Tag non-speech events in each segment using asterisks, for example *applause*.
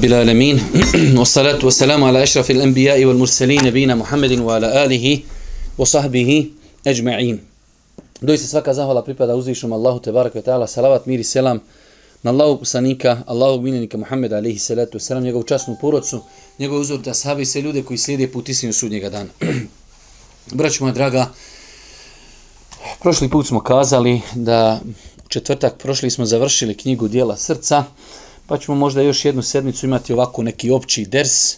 لله رب العالمين والصلاة والسلام على أشرف الأنبياء والمرسلين نبينا محمد وعلى آله وصحبه أجمعين Doista svaka zahvala pripada uzvišnom Allahu te barek ve taala salavat mir i selam na Allahu poslanika, Allahu miljenika Muhameda alejhi salatu selam njegovu časnu porodcu, njegov uzor da sahabe sve ljude koji slijede put istinu sudnjega dana. *clears throat* Braćo moja draga, prošli put smo kazali da četvrtak prošli smo završili knjigu Dijela srca, pa ćemo možda još jednu sedmicu imati ovako neki opći ders,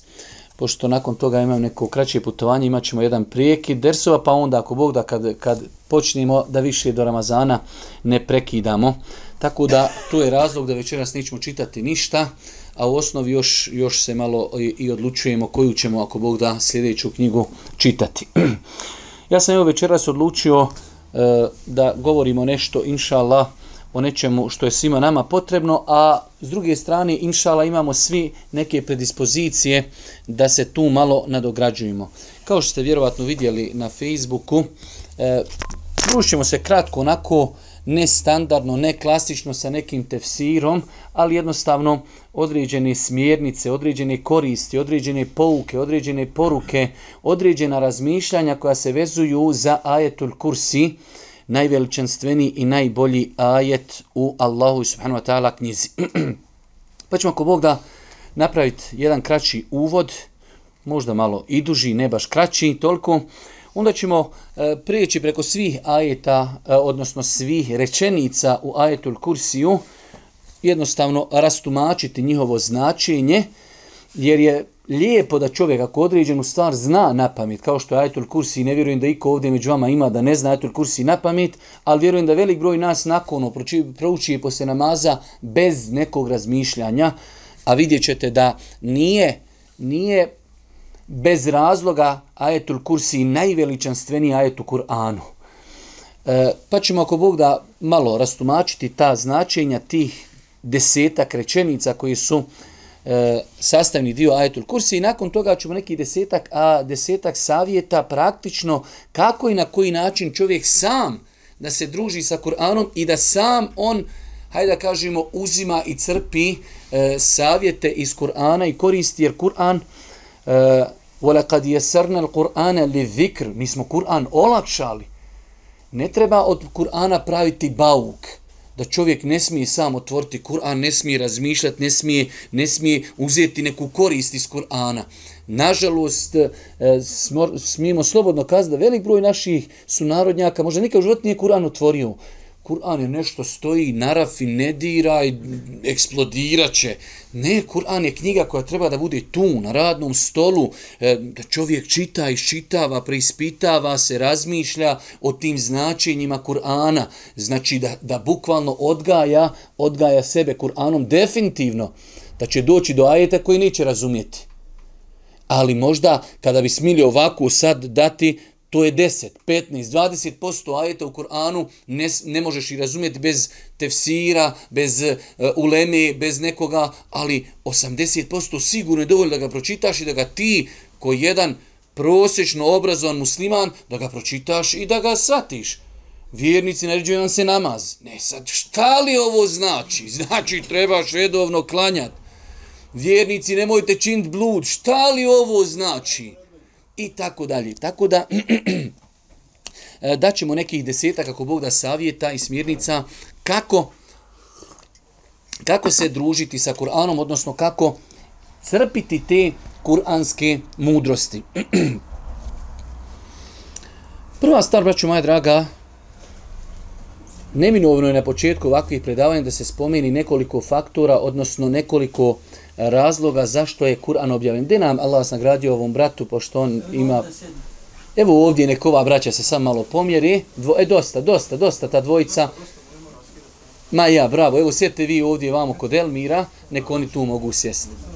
pošto nakon toga imam neko kraće putovanje, imat ćemo jedan prijeki dersova, pa onda ako Bog da kad, kad počnemo da više do Ramazana ne prekidamo. Tako da tu je razlog da večeras nećemo čitati ništa, a u osnovi još, još se malo i, i odlučujemo koju ćemo ako Bog da sljedeću knjigu čitati. *clears throat* ja sam evo večeras odlučio e, da govorimo nešto, inša Allah, o nečemu što je svima nama potrebno, a s druge strane, inšala, imamo svi neke predispozicije da se tu malo nadograđujemo. Kao što ste vjerovatno vidjeli na Facebooku, e, družimo se kratko onako, nestandardno, ne klasično sa nekim tefsirom, ali jednostavno određene smjernice, određene koristi, određene pouke, određene poruke, određena razmišljanja koja se vezuju za ajetul kursi, najveličanstveniji i najbolji ajet u Allahu subhanahu wa ta'ala knjizi. *clears throat* pa ćemo ako Bog da napraviti jedan kraći uvod, možda malo i duži, ne baš kraći, toliko, onda ćemo e, prijeći preko svih ajeta, e, odnosno svih rečenica u ajetul kursiju, jednostavno rastumačiti njihovo značenje, jer je lijepo da čovjek ako određenu stvar zna na pamet, kao što je Ajetul Kursi, ne vjerujem da iko ovdje među vama ima da ne zna Ajatul Kursi na pamet, ali vjerujem da velik broj nas nakon ono prouči je posle namaza bez nekog razmišljanja, a vidjet ćete da nije, nije bez razloga Ajetul Kursi najveličanstveniji ajet u Kur'anu. E, pa ćemo ako Bog da malo rastumačiti ta značenja tih desetak rečenica koji su e, sastavni dio ajetul kursi i nakon toga ćemo neki desetak, a desetak savjeta praktično kako i na koji način čovjek sam da se druži sa Kur'anom i da sam on, hajde da kažemo, uzima i crpi e, savjete iz Kur'ana i koristi jer Kur'an e, وَلَقَدْ يَسَرْنَ الْقُرْآنَ لِذِكْرِ Mi smo Kur'an olakšali. Ne treba od Kur'ana praviti bauk da čovjek ne smije sam otvoriti Kur'an, ne smije razmišljati, ne smije, ne smije uzeti neku korist iz Kur'ana. Nažalost, eh, smimo smijemo slobodno kazati da velik broj naših sunarodnjaka možda nikad u životu nije Kur'an otvorio. Kur'an je nešto stoji, narafi, ne diraj, i eksplodirat će. Ne, Kur'an je knjiga koja treba da bude tu, na radnom stolu, e, da čovjek čita, iščitava, preispitava se, razmišlja o tim značenjima Kur'ana. Znači da, da bukvalno odgaja, odgaja sebe Kur'anom definitivno, da će doći do ajeta koji neće razumjeti. Ali možda kada bi smili ovako sad dati, to je 10, 15, 20% ajeta u Koranu ne, ne možeš i razumjeti bez tefsira, bez uh, uleme, bez nekoga, ali 80% sigurno je dovoljno da ga pročitaš i da ga ti, ko jedan prosječno obrazovan musliman, da ga pročitaš i da ga shvatiš. Vjernici naređuju vam se namaz. Ne sad, šta li ovo znači? *laughs* Znači trebaš redovno klanjati. Vjernici nemojte činiti blud. Šta li ovo znači? I tako dalje. Tako da *clears throat* eh, daćemo nekih deseta kako Bog da savjeta i smjernica kako kako se družiti sa Kur'anom, odnosno kako crpiti te kuranske mudrosti. *clears throat* Prva stvar, braću moja draga, neminovno je na početku ovakvih predavanja da se spomeni nekoliko faktora, odnosno nekoliko razloga zašto je Kur'an objavljen. Gdje nam Allah vas nagradio ovom bratu, pošto on ima... Evo ovdje nekova braća se sam malo pomjeri. Dvo, e, dosta, dosta, dosta ta dvojica. Ma ja, bravo. Evo sjedite vi ovdje vamo kod Elmira, neko oni tu mogu sjesti.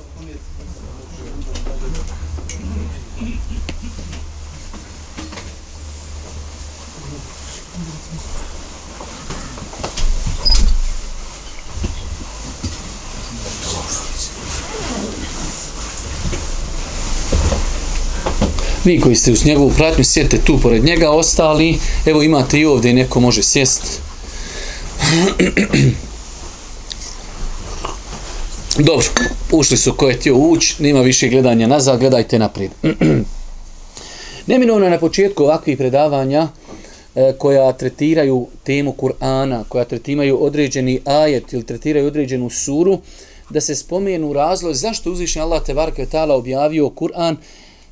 Vi koji ste uz njegovu pratnju, sjedite tu pored njega, ostali, evo imate i ovdje, neko može sjest. Dobro, ušli su ko je htio ući, nema više gledanja nazad, gledajte naprijed. Neminovno je na početku ovakvih predavanja e, koja tretiraju temu Kur'ana, koja tretiraju određeni ajet ili tretiraju određenu suru, da se spomenu razlog zašto uzvišnji Allah Tevarka tala objavio Kur'an,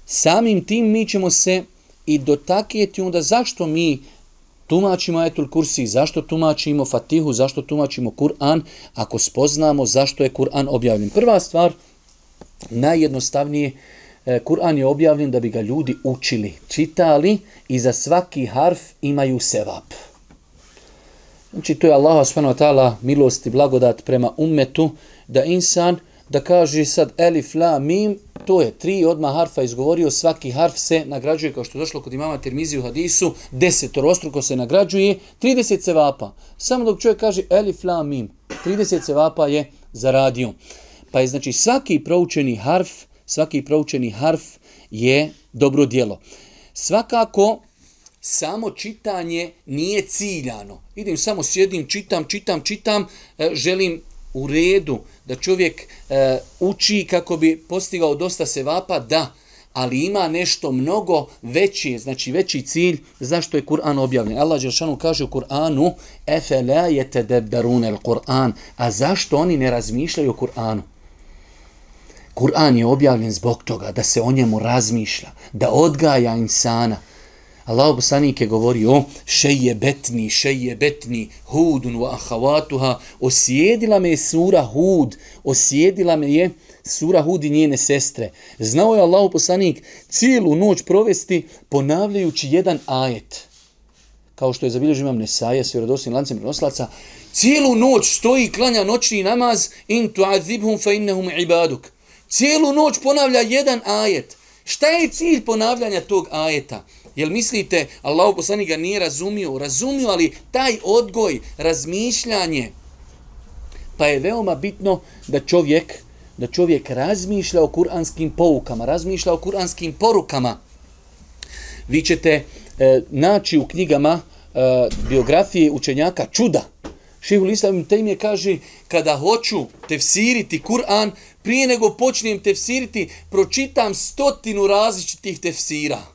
samim tim mi ćemo se i dotakjeti onda zašto mi tumačimo Ajetul Kursi, zašto tumačimo Fatihu, zašto tumačimo Kur'an, ako spoznamo zašto je Kur'an objavljen. Prva stvar, najjednostavnije, e, Kur'an je objavljen da bi ga ljudi učili, čitali i za svaki harf imaju sevap. Znači, to je Allah s.w.t. milost i blagodat prema ummetu, da insan, da kaže sad elif, la, mim, to je tri odma harfa izgovorio, svaki harf se nagrađuje, kao što je došlo kod imama Tirmizi u hadisu, desetorostruko se nagrađuje, 30 cevapa. Samo dok čovjek kaže elif, la, mim, 30 cevapa je zaradio. Pa je znači svaki proučeni harf, svaki proučeni harf je dobro djelo. Svakako, samo čitanje nije ciljano. Idem samo sjedim, čitam, čitam, čitam, e, želim u redu da čovjek e, uči kako bi postigao dosta sevapa, da, ali ima nešto mnogo veći, znači veći cilj zašto je Kur'an objavljen. Allah Đeršanu kaže u Kur'anu efela je tedebdarune Kur'an, a zašto oni ne razmišljaju o Kur'anu? Kur'an je objavljen zbog toga da se o njemu razmišlja, da odgaja insana, Allah poslanik je govorio šeje betni, šeje betni, hudun wa ahavatuha, osjedila me je sura hud, osjedila me je sura hud i njene sestre. Znao je Allah poslanik cijelu noć provesti ponavljajući jedan ajet. Kao što je zabilježio imam Nesaja, s vjerodosnim lancem prenoslaca, cijelu noć stoji klanja noćni namaz in tu'adzibhum fa innahum ibaduk. Cijelu noć ponavlja jedan ajet. Šta je cilj ponavljanja tog ajeta? Jel mislite, Allah poslanik ga nije razumio? Razumio, ali taj odgoj, razmišljanje, pa je veoma bitno da čovjek, da čovjek razmišlja o kuranskim poukama, razmišlja o kuranskim porukama. Vi ćete e, naći u knjigama e, biografije učenjaka čuda. Šihul Islam Tejmije kaže, kada hoću tefsiriti Kur'an, prije nego počnem tefsiriti, pročitam stotinu različitih tefsira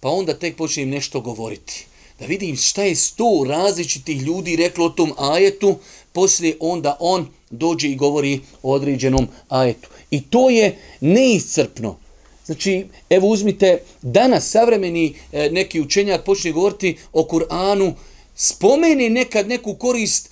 pa onda tek počnem nešto govoriti. Da vidim šta je sto različitih ljudi reklo o tom ajetu, poslije onda on dođe i govori o određenom ajetu. I to je neiscrpno. Znači, evo uzmite, danas savremeni e, neki učenjak počne govoriti o Kur'anu, spomeni nekad neku korist,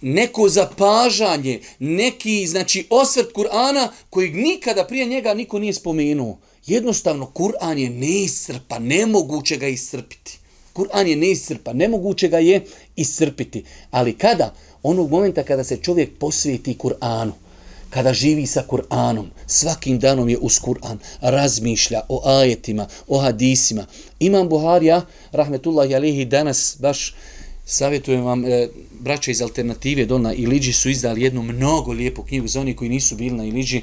neko zapažanje, neki, znači, osvrt Kur'ana kojeg nikada prije njega niko nije spomenuo. Jednostavno, Kur'an je neisrpa, nemoguće ga iscrpiti. Kur'an je neisrpa, nemoguće ga je iscrpiti. Ali kada? Onog momenta kada se čovjek posvijeti Kur'anu, kada živi sa Kur'anom, svakim danom je uz Kur'an, razmišlja o ajetima, o hadisima. Imam Buharija, rahmetullahi alihi, danas baš savjetujem vam, e, braća iz Alternative Dona Iliđi su izdali jednu mnogo lijepu knjigu za oni koji nisu bili na Iliđi e,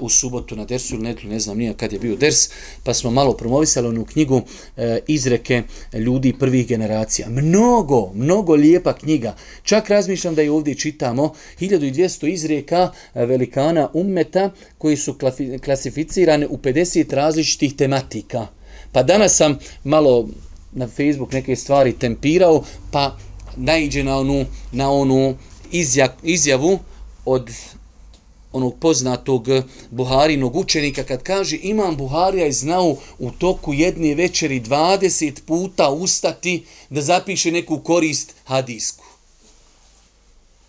u subotu na Dersu ili netlju, ne znam nije kad je bio Ders, pa smo malo promovisali onu knjigu e, izreke ljudi prvih generacija. Mnogo, mnogo lijepa knjiga. Čak razmišljam da je ovdje čitamo 1200 izreka e, velikana ummeta koji su klasificirane u 50 različitih tematika. Pa danas sam malo na Facebook neke stvari tempirao, pa naiđe na onu, na onu izja, izjavu od onog poznatog Buharinog učenika kad kaže imam Buharija je znao u toku jedne večeri 20 puta ustati da zapiše neku korist hadisku.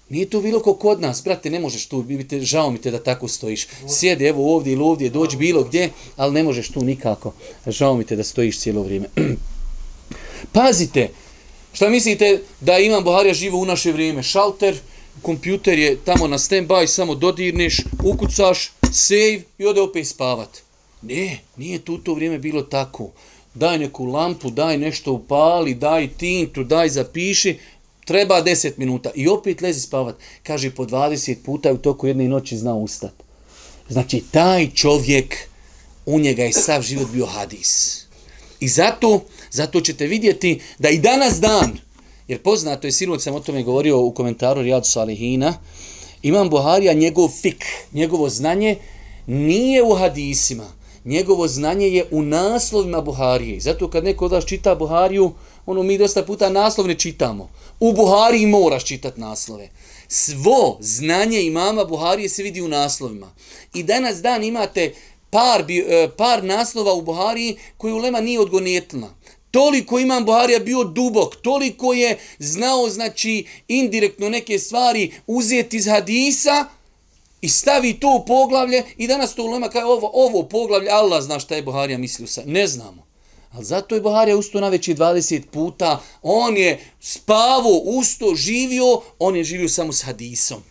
Nije to bilo ko kod nas, brate, ne možeš tu, bite, žao mi te da tako stojiš. Sjedi evo ovdje ili ovdje, dođi bilo gdje, ali ne možeš tu nikako. Žao mi te da stojiš cijelo vrijeme. *clears throat* Pazite, šta mislite da imam Buharija živo u naše vrijeme? Šalter, kompjuter je tamo na stand-by, samo dodirneš, ukucaš, save i ode opet spavat. Ne, nije tu to vrijeme bilo tako. Daj neku lampu, daj nešto upali, daj tintu, daj zapiši, treba 10 minuta i opet lezi spavat. Kaže, po 20 puta u toku jedne noći zna ustat. Znači, taj čovjek, u njega je sav život bio hadis. I zato, zato ćete vidjeti da i danas dan, jer poznato je, sinuć sam o tome govorio u komentaru Rijadu Salihina, Imam Buharija, njegov fik, njegovo znanje nije u hadisima. Njegovo znanje je u naslovima Buharije. Zato kad neko od vas čita Buhariju, ono mi dosta puta naslov ne čitamo. U Buhariji moraš čitati naslove. Svo znanje imama Buharije se vidi u naslovima. I danas dan imate par, eh, par naslova u Buhariji koji ulema nije odgonetljena. Toliko imam Buharija bio dubok, toliko je znao, znači, indirektno neke stvari uzeti iz hadisa i stavi to u poglavlje i danas to ulema kao kaže ovo, ovo poglavlje, Allah zna šta je Buharija mislio sa. Ne znamo. Ali zato je Buharija usto na veći 20 puta. On je spavo, usto, živio, on je živio samo s hadisom.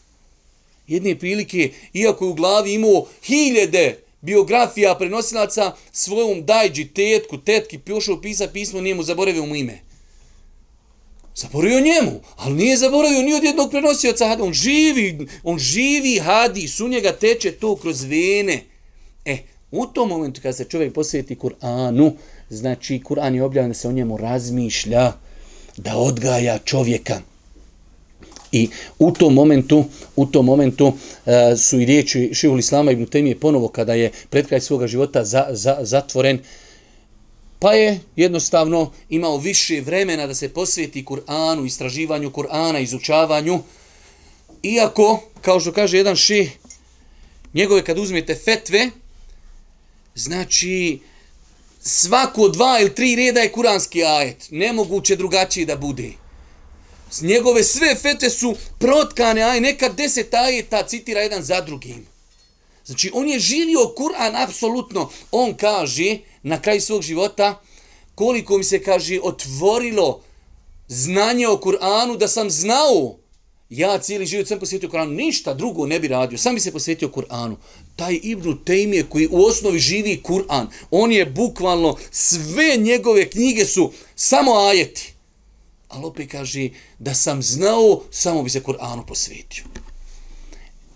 Jedne prilike, iako je u glavi imao hiljede biografija prenosilaca svojom dajđi, tetku, tetki, pošao pisa pismo, nije mu zaboravio mu ime. Zaboravio njemu, ali nije zaboravio ni od jednog prenosioca. On živi, on živi hadis, u njega teče to kroz vene. E, u tom momentu kad se čovjek posveti Kur'anu, znači Kur'an je objavljen da se o njemu razmišlja, da odgaja čovjeka. I u tom momentu, u tom momentu uh, su i riječi Šihul Islama ibn Temije ponovo kada je pred kraj svoga života za, za, zatvoren, pa je jednostavno imao više vremena da se posvijeti Kur'anu, istraživanju Kur'ana, izučavanju. Iako, kao što kaže jedan ših, njegove kad uzmete fetve, znači svako dva ili tri reda je kuranski ajet. Nemoguće drugačije da bude. S njegove sve fete su protkane, aj nekad deset ajeta citira jedan za drugim. Znači, on je živio Kur'an apsolutno. On kaže na kraju svog života koliko mi se kaže otvorilo znanje o Kur'anu da sam znao ja cijeli život sam posvetio Kur'anu, ništa drugo ne bi radio, sam bi se posvetio Kur'anu. Taj Ibnu Tejmije koji u osnovi živi Kur'an, on je bukvalno, sve njegove knjige su samo ajeti ali opet kaže da sam znao, samo bi se Kur'anu posvetio.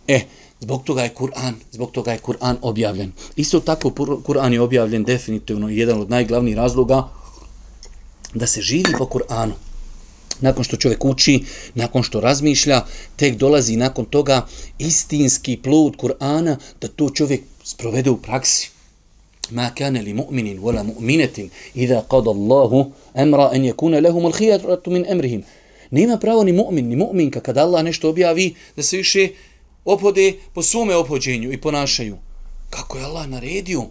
E, zbog toga je Kur'an, zbog toga je Kur'an objavljen. Isto tako Kur'an je objavljen definitivno jedan od najglavnijih razloga da se živi po Kur'anu. Nakon što čovjek uči, nakon što razmišlja, tek dolazi nakon toga istinski plod Kur'ana da to čovjek sprovede u praksi ما كان لمؤمن ولا مؤمنة إذا قضى الله أمر أن يكون لهم الخيرة من أمرهم Nema pravo ni mu'min, ni mu'minka kada Allah nešto objavi da se više opode po svome opođenju i ponašaju. Kako je Allah naredio?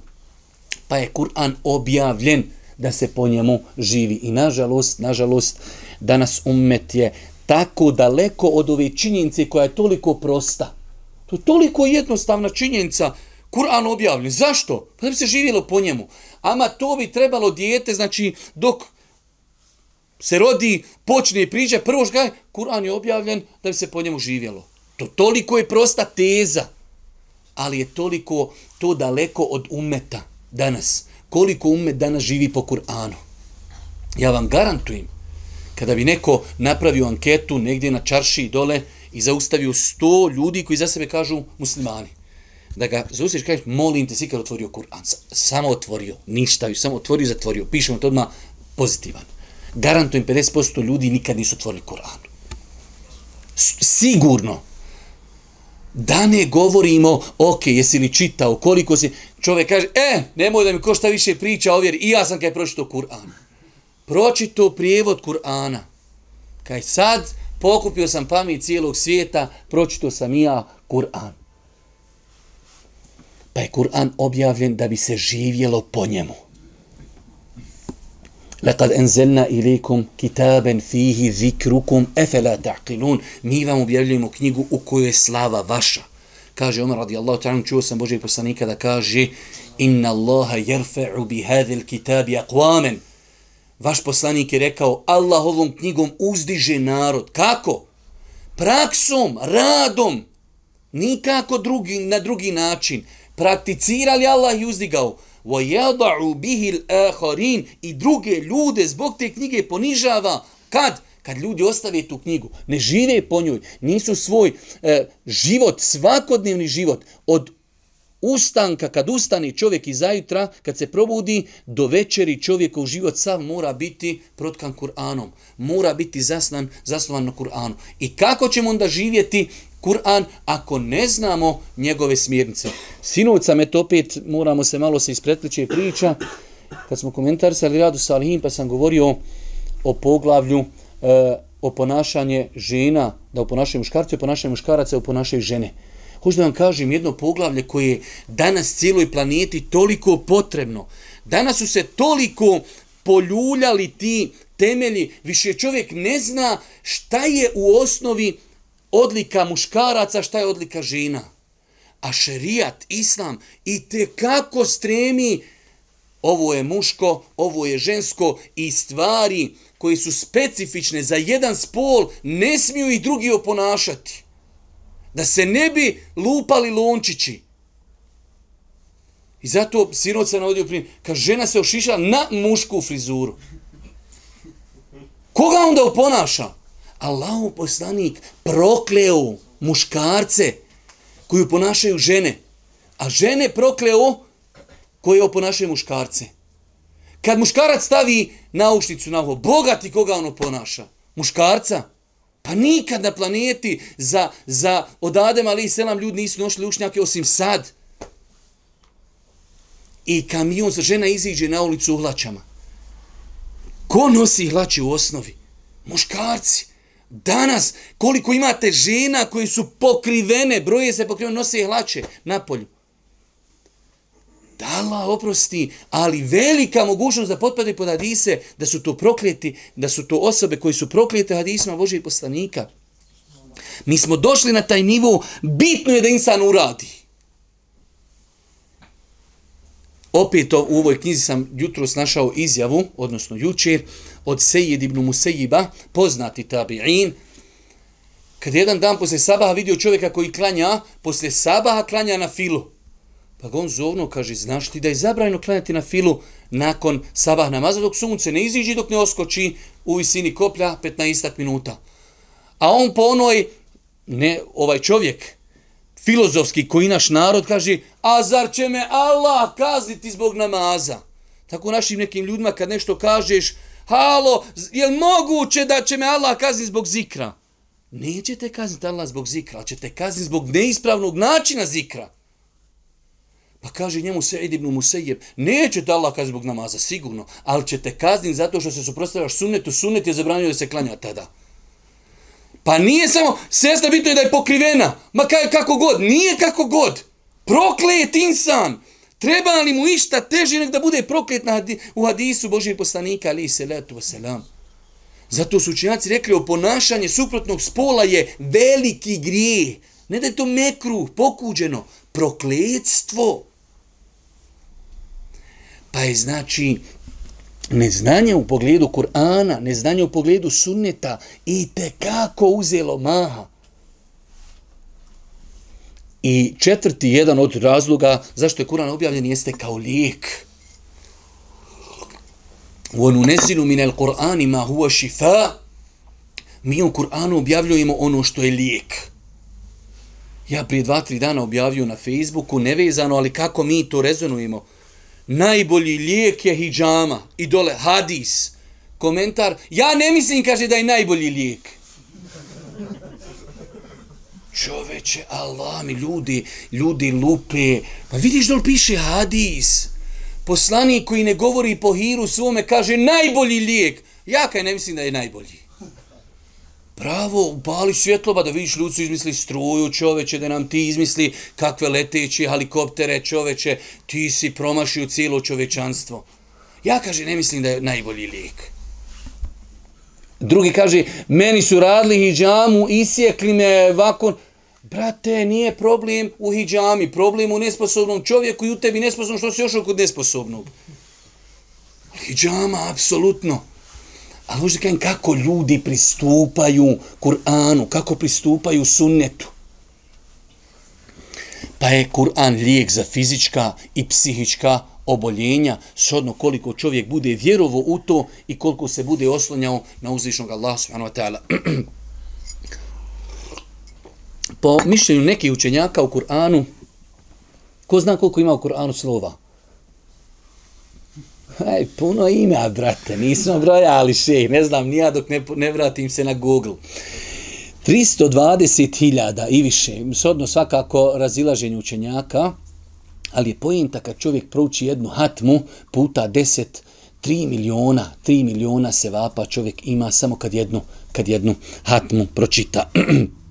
Pa je Kur'an objavljen da se po njemu živi. I nažalost, nažalost, danas ummet je tako daleko od ove činjenice koja je toliko prosta. To je toliko jednostavna činjenica. Kur'an objavljen. Zašto? Pa da bi se živjelo po njemu. Ama to bi trebalo dijete, znači, dok se rodi, počne i priđe, prvo što Kur'an je objavljen da bi se po njemu živjelo. To toliko je prosta teza, ali je toliko to daleko od umeta danas. Koliko umet danas živi po Kur'anu. Ja vam garantujem, kada bi neko napravio anketu negdje na čarši dole i zaustavio sto ljudi koji za sebe kažu muslimani, da ga zaustiš, kažeš, molim te, sikar otvorio Kur'an, samo otvorio, ništa, samo otvorio, zatvorio, pišemo to odmah pozitivan. Garantujem 50% ljudi nikad nisu otvorili Kur'an. Sigurno. Da ne govorimo, ok, jesi li čitao, koliko si, čovjek kaže, e, nemoj da mi ko šta više priča ovjer, i ja sam kaj pročitao Kur'an. Pročitao prijevod Kur'ana. Kaj sad pokupio sam pamet cijelog svijeta, pročitao sam i ja Kur'an. Pa je Kur'an objavljen da bi se živjelo po njemu. Lekad enzelna ilikum kitaben fihi zikrukum efela ta'qilun. Mi vam objavljujemo knjigu u kojoj je slava vaša. Kaže Umar radijallahu ta'ala, čuo sam Božeg poslanika da kaže Inna Allaha jerfe'u bi hadhil kitabi aqwamen. Vaš poslanik je rekao Allah ovom knjigom uzdiže narod. Kako? Praksom, radom. Nikako drugi, na drugi način prakticirali Allah i uzdigao وَيَضَعُ بِهِ الْأَخَرِينَ i druge ljude zbog te knjige ponižava kad? Kad ljudi ostave tu knjigu, ne žive po njoj, nisu svoj e, život, svakodnevni život od ustanka, kad ustane čovjek iz zajutra, kad se probudi, do večeri čovjekov život sav mora biti protkan Kur'anom. Mora biti zasnan, zasnovan na Kur'anu. I kako ćemo onda živjeti Kur'an ako ne znamo njegove smjernice. Sinovca me to opet moramo se malo se ispretliče priča. Kad smo komentarisali Radu Salihin pa sam govorio o poglavlju e, o ponašanje žena, da o ponašaju muškarci, o ponašaju muškaraca, o ponašaju žene. Hoću da vam kažem jedno poglavlje koje je danas cijeloj planeti toliko potrebno. Danas su se toliko poljuljali ti temelji, više čovjek ne zna šta je u osnovi odlika muškaraca, šta je odlika žena. A šerijat, islam, i te kako stremi ovo je muško, ovo je žensko i stvari koji su specifične za jedan spol ne smiju i drugi oponašati. Da se ne bi lupali lončići. I zato sinoć se navodio primjer, kad žena se ošišala na mušku frizuru. Koga onda oponaša? Allahu poslanik prokleo muškarce koji ponašaju žene. A žene prokleo koje oponašaju muškarce. Kad muškarac stavi naušnicu na ovo, bogati koga ono ponaša? Muškarca? Pa nikad na planeti za, za od Adem ali i selam ljudi nisu nošli ušnjake osim sad. I kamion za žena iziđe na ulicu u hlačama. Ko nosi hlače u osnovi? Muškarci. Danas, koliko imate žena koji su pokrivene, broje se pokrivene, nose hlače na polju. Da Allah oprosti, ali velika mogućnost da potpade pod hadise, da su to prokleti, da su to osobe koji su proklete hadisima Božih poslanika. Mi smo došli na taj nivo, bitno je da insan uradi. Opet u ovoj knjizi sam jutro našao izjavu, odnosno jučer, od Sejid ibn Musejiba, poznati tabi'in, kad jedan dan posle sabaha vidio čovjeka koji klanja, posle sabaha klanja na filu. Pa ga on zovno kaže, znaš ti da je zabrajno klanjati na filu nakon sabah namaza dok sunce ne iziđi, dok ne oskoči u visini koplja 15 minuta. A on po onoj, ne, ovaj čovjek, filozofski koji naš narod kaže, a zar će me Allah kazniti zbog namaza? Tako našim nekim ljudima kad nešto kažeš, halo, je li moguće da će me Allah kazniti zbog zikra? Nećete kazniti Allah zbog zikra, ali ćete kazniti zbog neispravnog načina zikra. Pa kaže njemu Sejid ibn Musejib, neće te Allah kazniti zbog namaza, sigurno, ali ćete kazniti zato što se suprostavljaš sunnetu, sunnet je zabranio da se klanja tada. Pa nije samo, sestra bitno je da je pokrivena, ma kaj, kako god, nije kako god. Proklet insan, treba li mu išta teže nek da bude proklet na, u hadisu Božih poslanika, ali se letu selam. Zato su učinjaci rekli, o ponašanje suprotnog spola je veliki grije. Ne da je to mekru, pokuđeno, prokletstvo. Pa je znači neznanje u pogledu Kur'ana, neznanje u pogledu sunneta i te kako uzelo maha. I četvrti jedan od razloga zašto je Kur'an objavljen jeste kao lijek. وَنُنَزِلُ مِنَ الْقُرْآنِ مَا هُوَ شِفَا Mi u Kur'anu objavljujemo ono što je lijek. Ja prije dva, tri dana objavio na Facebooku, nevezano, ali kako mi to rezonujemo najbolji lijek je hijjama i dole hadis. Komentar, ja ne mislim, kaže da je najbolji lijek. Čoveče, Allah mi, ljudi, ljudi lupe. Pa vidiš da li piše hadis? Poslanik koji ne govori po hiru svome kaže najbolji lijek. Ja kaj ne mislim da je najbolji. Pravo, upali svjetloba da vidiš ljudi su izmisli struju čoveče, da nam ti izmisli kakve leteći helikoptere čoveče, ti si promašio cijelo čovečanstvo. Ja kaže, ne mislim da je najbolji lijek. Drugi kaže, meni su radili hijjamu, isjekli me vakon. Brate, nije problem u hijjami, problem u nesposobnom čovjeku i u tebi nesposobnom što si još kod nesposobnog. Hijjama, apsolutno. Ali možda kajem kako ljudi pristupaju Kur'anu, kako pristupaju sunnetu. Pa je Kur'an lijek za fizička i psihička oboljenja, shodno koliko čovjek bude vjerovo u to i koliko se bude oslonjao na uzvišnog Allaha subhanahu wa ta'ala. *clears throat* Po mišljenju nekih učenjaka u Kur'anu, ko zna koliko ima u Kur'anu slova? Aj, puno ima, brate, nismo brojali še, ne znam, nija dok ne, ne vratim se na Google. 320.000 i više, sodno svakako razilaženje učenjaka, ali je pojenta kad čovjek prouči jednu hatmu puta 10, 3 miliona, 3 miliona se vapa čovjek ima samo kad jednu, kad jednu hatmu pročita. *clears throat*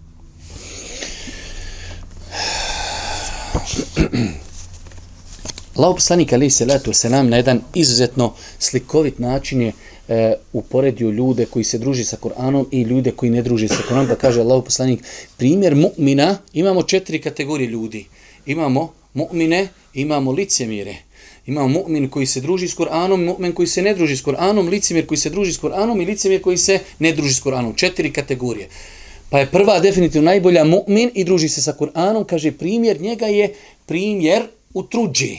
Lao poslanik alejhi salatu selam na jedan izuzetno slikovit način je e, uporedio ljude koji se druži sa Kur'anom i ljude koji ne druži sa Kur'anom, pa kaže Allahu poslanik primjer mu'mina, imamo četiri kategorije ljudi. Imamo mu'mine, imamo licemire. Imamo mu'min koji se druži s Kur'anom, mu'min koji se ne druži s Kur'anom, licemir koji se druži s Kur'anom i licemir koji se ne druži s Kur'anom. Četiri kategorije. Pa je prva definitivno najbolja mu'min i druži se sa Kur'anom, kaže primjer njega je primjer u truđi.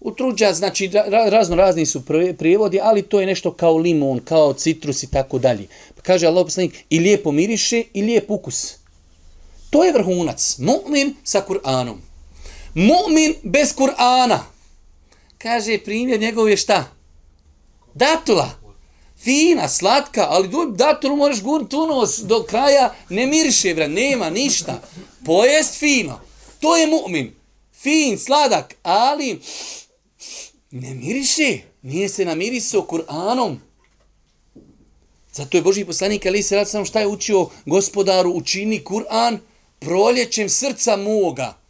Utruđa, znači razno razni su prijevodi, ali to je nešto kao limon, kao citrus i tako dalje. Pa kaže Allah poslanik, i lijepo miriše i lijep ukus. To je vrhunac. Mu'min sa Kur'anom. Mu'min bez Kur'ana. Kaže primjer njegov je šta? Datula. Fina, slatka, ali datulu moraš gurnuti u nos do kraja, ne miriše, bra, nema ništa. Pojest fino. To je mu'min. Fin, sladak, ali ne miriše, nije se namirisao Kur'anom. Zato je Boži poslanik Ali se sam šta je učio gospodaru učini Kur'an proljećem srca moga.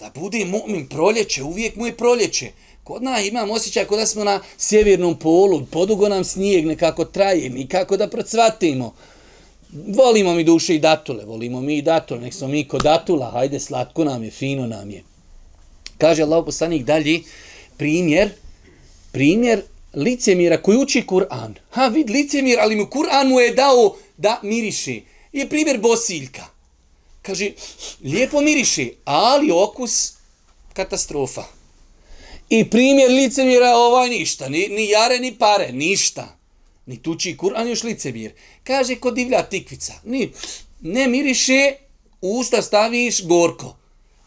Da bude mu'min proljeće, uvijek mu je proljeće. Kod nas imam osjećaj kod da smo na sjevernom polu, podugo nam snijeg nekako traje, nikako da procvatimo. Volimo mi duše i datule, volimo mi i datule, nek smo mi kod datula, hajde slatko nam je, fino nam je. Kaže Allah poslanik dalje, primjer, primjer licemira koji uči Kur'an. Ha, vid licemir, ali mu Kur'an mu je dao da miriše. Je primjer bosiljka. Kaže, lijepo miriši, ali okus katastrofa. I primjer licemira ovaj ništa, ni, ni jare, ni pare, ništa. Ni tuči Kur'an još licemir. Kaže, ko divlja tikvica, ni, ne miriše, usta staviš gorko.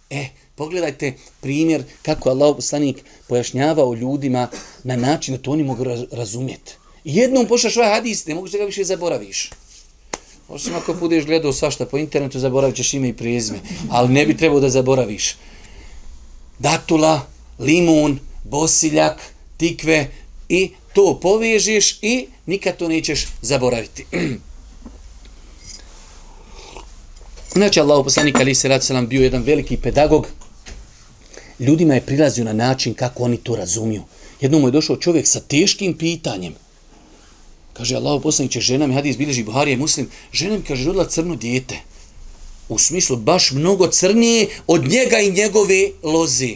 E, Pogledajte primjer kako Allah poslanik pojašnjavao ljudima na način da to oni mogu razumjeti. Jednom pošaš ovaj hadis, ne mogu da ga više zaboraviš. Osim ako budeš gledao svašta po internetu, zaboravit ćeš ime i prezime. Ali ne bi trebao da zaboraviš. Datula, limun, bosiljak, tikve i to povežeš i nikad to nećeš zaboraviti. *clears throat* Znači, Allah poslanik Ali se rad bio jedan veliki pedagog, ljudima je prilazio na način kako oni to razumiju. Jednom je došao čovjek sa teškim pitanjem. Kaže, Allah poslaniće, žena mi, hadis bilježi Buhari je muslim, žena mi, kaže, rodila crno dijete. U smislu, baš mnogo crnije od njega i njegove loze.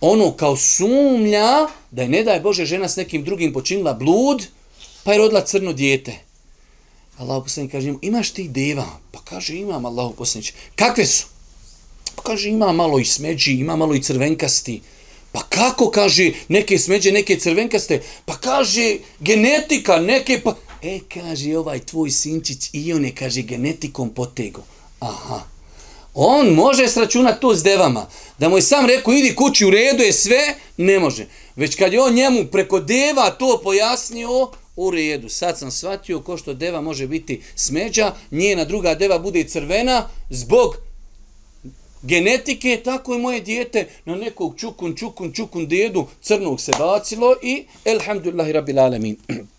Ono kao sumlja da je, ne daj Bože, žena s nekim drugim počinila blud, pa je rodila crno dijete. Allah poslanik kaže, imaš ti deva? Pa kaže, imam, Allah poslanik. Kakve su? Pa kaže, ima malo i smeđi, ima malo i crvenkasti. Pa kako, kaže, neke smeđe, neke crvenkaste? Pa kaže, genetika, neke pa... E, kaže, ovaj tvoj sinčić i on je, kaže, genetikom potego. Aha. On može sračunati to s devama. Da mu je sam rekao, idi kući u redu, je sve, ne može. Već kad je on njemu preko deva to pojasnio, u redu. Sad sam shvatio ko što deva može biti smeđa, njena druga deva bude crvena zbog genetike, tako i moje dijete na nekog čukun, čukun, čukun dedu crnog se bacilo i elhamdulillahi rabbil alamin. *clears throat*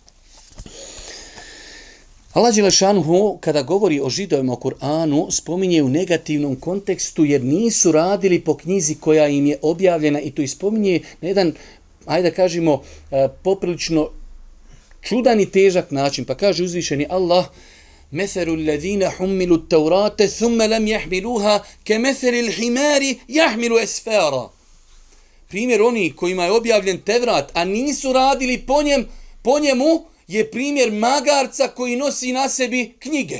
Allah Đelešanuhu, kada govori o židovima o Kur'anu, spominje u negativnom kontekstu jer nisu radili po knjizi koja im je objavljena i to ispominje na jedan, ajde da kažemo, eh, poprilično čudan i težak način. Pa kaže uzvišeni Allah, مثل الذين حملوا التوراة ثم لم يحملوها كمثل الحمار يحمل اسفارا primjer oni kojima je objavljen Tevrat, a nisu radili po, njem, po njemu, je primjer magarca koji nosi na sebi knjige.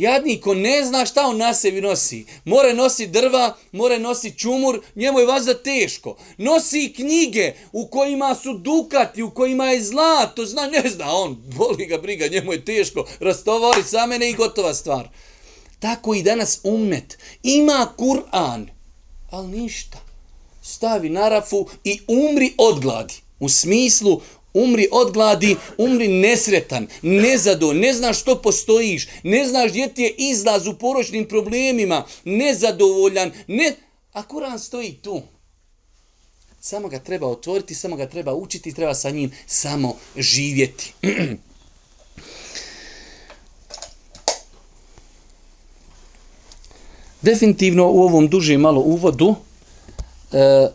Jadnik, ko ne zna šta on na sebi nosi. More nosi drva, more nosi čumur, njemu je vazda teško. Nosi knjige u kojima su dukati, u kojima je zlato, zna, ne zna on, boli ga briga, njemu je teško, rastovari sa mene i gotova stvar. Tako i danas umet. Ima Kur'an, ali ništa. Stavi na rafu i umri od gladi. U smislu, Umri od gladi, umri nesretan, nezado, ne znaš što postojiš, ne znaš gdje ti je izlaz u poročnim problemima, nezadovoljan, ne... a Kur'an stoji tu. Samo ga treba otvoriti, samo ga treba učiti, treba sa njim samo živjeti. *clears throat* Definitivno u ovom dužem malo uvodu e,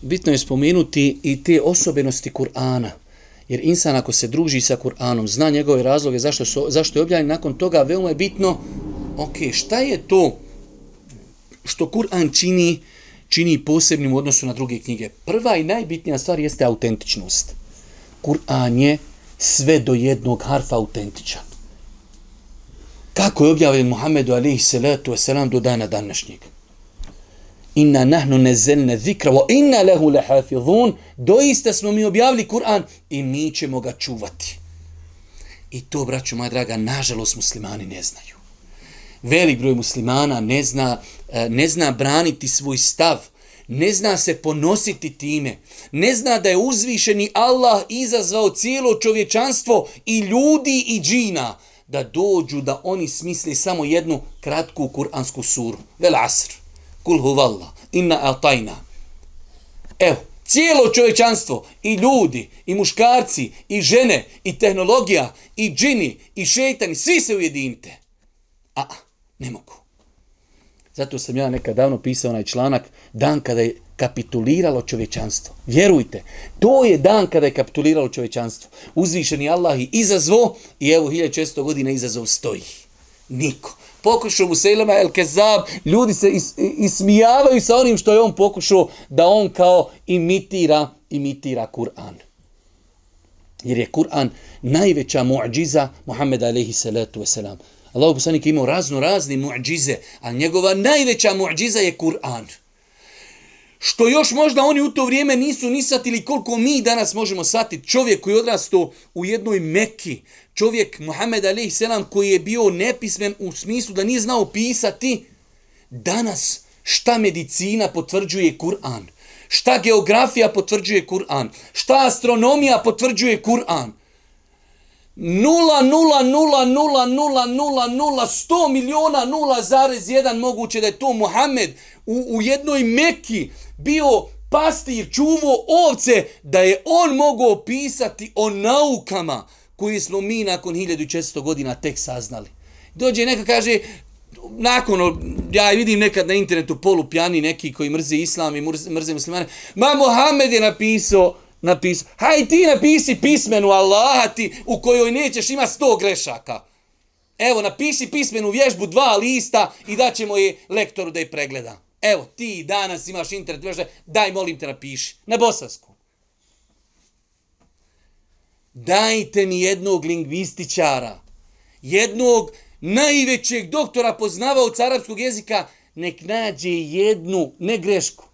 bitno je spomenuti i te osobenosti Kur'ana. Jer insan ako se druži sa Kur'anom, zna njegove razloge zašto, su, zašto je objavljen, nakon toga veoma je bitno, ok, šta je to što Kur'an čini, čini posebnim u odnosu na druge knjige? Prva i najbitnija stvar jeste autentičnost. Kur'an je sve do jednog harfa autentičan. Kako je objavljen Muhammedu alaihi salatu wasalam do dana današnjeg? Inna nahnu nezelne zikra, wa inna lehu lehafidhun, doista smo mi objavili Kur'an i mi ćemo ga čuvati. I to, braću moja draga, nažalost muslimani ne znaju. Velik broj muslimana ne zna, eh, ne zna braniti svoj stav, ne zna se ponositi time, ne zna da je uzvišeni Allah izazvao cijelo čovječanstvo i ljudi i džina, da dođu da oni smisli samo jednu kratku kuransku suru. Vel asr. Kul huvalla. Inna atajna. Evo, cijelo čovečanstvo, i ljudi, i muškarci, i žene, i tehnologija, i džini, i šeitani, svi se ujedinite. A, ne mogu. Zato sam ja nekad davno pisao onaj članak, dan kada je kapituliralo čovečanstvo. Vjerujte, to je dan kada je kapituliralo čovečanstvo. Uzvišeni Allah i izazvo i evo 1600 godina izazov stoji. Niko. Pokušao mu Sejlema El Kezab, ljudi se is, ismijavaju sa onim što je on pokušao da on kao imitira, imitira Kur'an. Jer je Kur'an najveća mu'điza Muhammeda alaihi salatu wasalam. Allah poslanik imao razno razni mu'đize, a njegova najveća mu'điza je Kur'an što još možda oni u to vrijeme nisu ni satili koliko mi danas možemo satiti. Čovjek koji je odrastao u jednoj Mekki, čovjek Muhammed Ali Selam koji je bio nepismen u smislu da nije znao pisati, danas šta medicina potvrđuje Kur'an, šta geografija potvrđuje Kur'an, šta astronomija potvrđuje Kur'an. 0,0000000 miliona 0,1 moguće da je to Muhammed u, u jednoj Mekki bio pastir, čuvo ovce, da je on mogao pisati o naukama koje smo mi nakon 1400 godina tek saznali. Dođe neka kaže, nakon, ja vidim nekad na internetu polupjani neki koji mrze islam i mrze, mrze muslimane, ma Mohamed je napisao, napis, haj ti napisi pismenu Allaha ti u kojoj nećeš ima sto grešaka. Evo, napiši pismenu vježbu dva lista i daćemo je lektoru da je pregleda. Evo, ti danas imaš internet, vježbe, daj, molim te, napiši. Na bosansku. Dajte mi jednog lingvističara, jednog najvećeg doktora poznavaoca arapskog jezika, nek nađe jednu, ne grešku,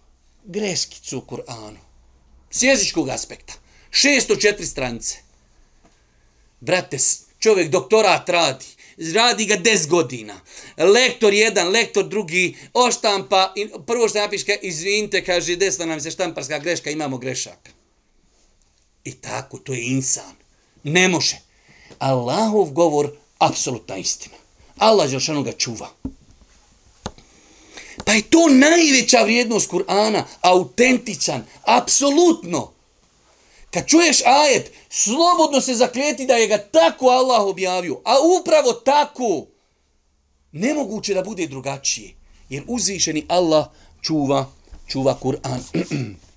greškicu u Kur'anu. S jezičkog aspekta. 604 stranice. Brate, čovjek doktorat radi radi ga 10 godina. Lektor jedan, lektor drugi, oštampa, prvo što napiše, izvinite, kaže, desna nam se štamparska greška, imamo grešaka. I tako, to je insan. Ne može. Allahov govor, apsolutna istina. Allah Želšanu ga čuva. Pa je to najveća vrijednost Kur'ana, autentičan, apsolutno. Kad čuješ ajet, slobodno se zaklijeti da je ga tako Allah objavio. A upravo tako, nemoguće da bude drugačije. Jer uzvišeni Allah čuva, čuva Kur'an. *clears throat*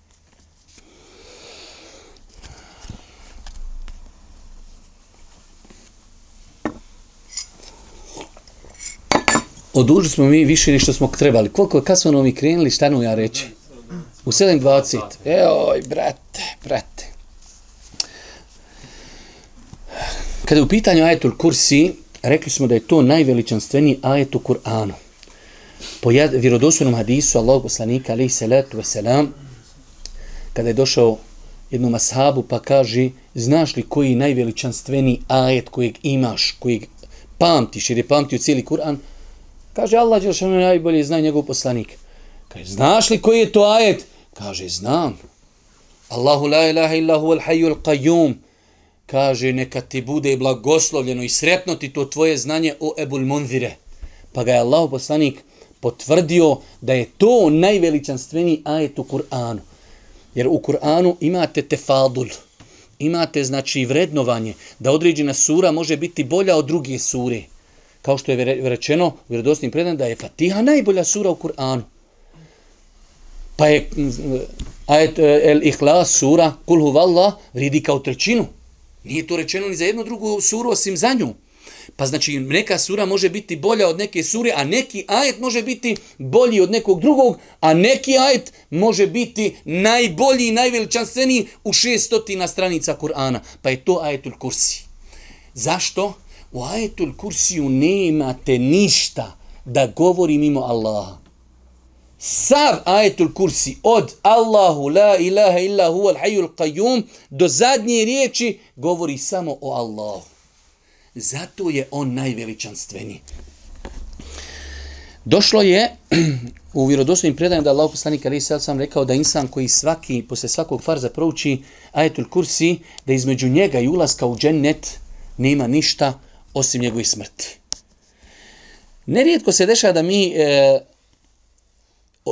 Odužili smo mi više što smo trebali. Koliko, kad smo novi krenuli, šta nam ja reći? U 7.20. Eoj, brate, brate. Kada je u pitanju ajetul kursi, rekli smo da je to najveličanstveniji ajet u Kur'anu. Po vjerodostojnom hadisu Allahog poslanika, alaihi salatu wasalam, kada je došao jednom ashabu pa kaže, znaš li koji je najveličanstveniji ajet kojeg imaš, kojeg pamtiš, jer je pamtio cijeli Kur'an, kaže Allah, jer što najbolje zna njegov poslanik. Kaže, znaš li koji je to ajet? Kaže, znam. Allahu la ilaha illa huwa al-hayyul qayyum. Kaže neka ti bude blagoslovljeno i sretno ti to tvoje znanje o Ebul Munzire. Pa ga je Allah poslanik potvrdio da je to najveličanstveni ajet u Kur'anu. Jer u Kur'anu imate tefadul, imate znači vrednovanje, da određena sura može biti bolja od druge sure. Kao što je rečeno u vjerodostim predan da je Fatiha najbolja sura u Kur'anu. Pa je e, ajet e, El Ihlas sura Kul Huvallah vridi kao trećinu. Nije to rečeno ni za jednu drugu suru osim za nju. Pa znači neka sura može biti bolja od neke sure, a neki ajet može biti bolji od nekog drugog, a neki ajet može biti najbolji i najveličanstveniji u šestotina stranica Kur'ana. Pa je to ajetul kursi. Zašto? U ajetul kursiju nemate ništa da govori mimo Allaha. Sav ajetul kursi od Allahu la ilaha illa huwa al-hayyul qayyum do zadnje riječi govori samo o Allahu. Zato je on najveličanstveniji. Došlo je u vjerodostojnim predanjima da Allah poslanik Ali Sal sam rekao da insan koji svaki, posle svakog farza prouči ajetul kursi, da između njega i ulaska u džennet nema ništa osim njegove smrti. Nerijetko se dešava da mi e,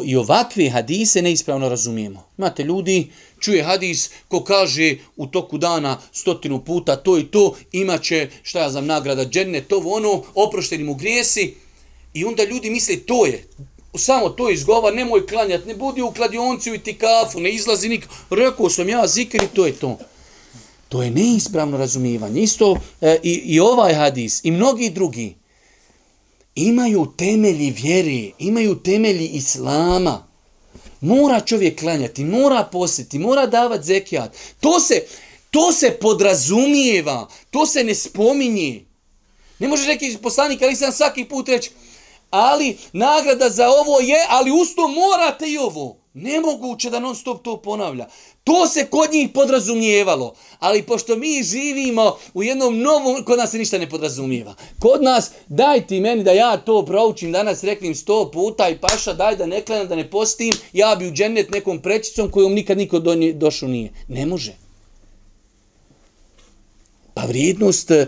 i ovakve hadise neispravno razumijemo. Imate ljudi, čuje hadis ko kaže u toku dana stotinu puta to i to, imaće, šta ja znam, nagrada džene, to ono, oprošteni mu grijesi. I onda ljudi misle to je, samo to izgova, nemoj klanjati, ne budi u kladionci i ti kafu, ne izlazi nik. Rekao sam ja zikri, to je to. To je neispravno razumijevanje. Isto e, i, i ovaj hadis i mnogi drugi imaju temelji vjere, imaju temelji islama. Mora čovjek klanjati, mora posjeti, mora davati zekijat. To se, to se podrazumijeva, to se ne spominje. Ne može reći poslanik, ali sam svaki put reći, ali nagrada za ovo je, ali usto morate i ovo. Nemoguće da non stop to ponavlja. To se kod njih podrazumijevalo. Ali pošto mi živimo u jednom novom, kod nas se ništa ne podrazumijeva. Kod nas, daj ti meni da ja to proučim danas, reklim sto puta i paša, daj da ne klenam, da ne postim, ja bi u džennet nekom prečicom kojom nikad niko do nje došao nije. Ne može. Pa vrijednost e,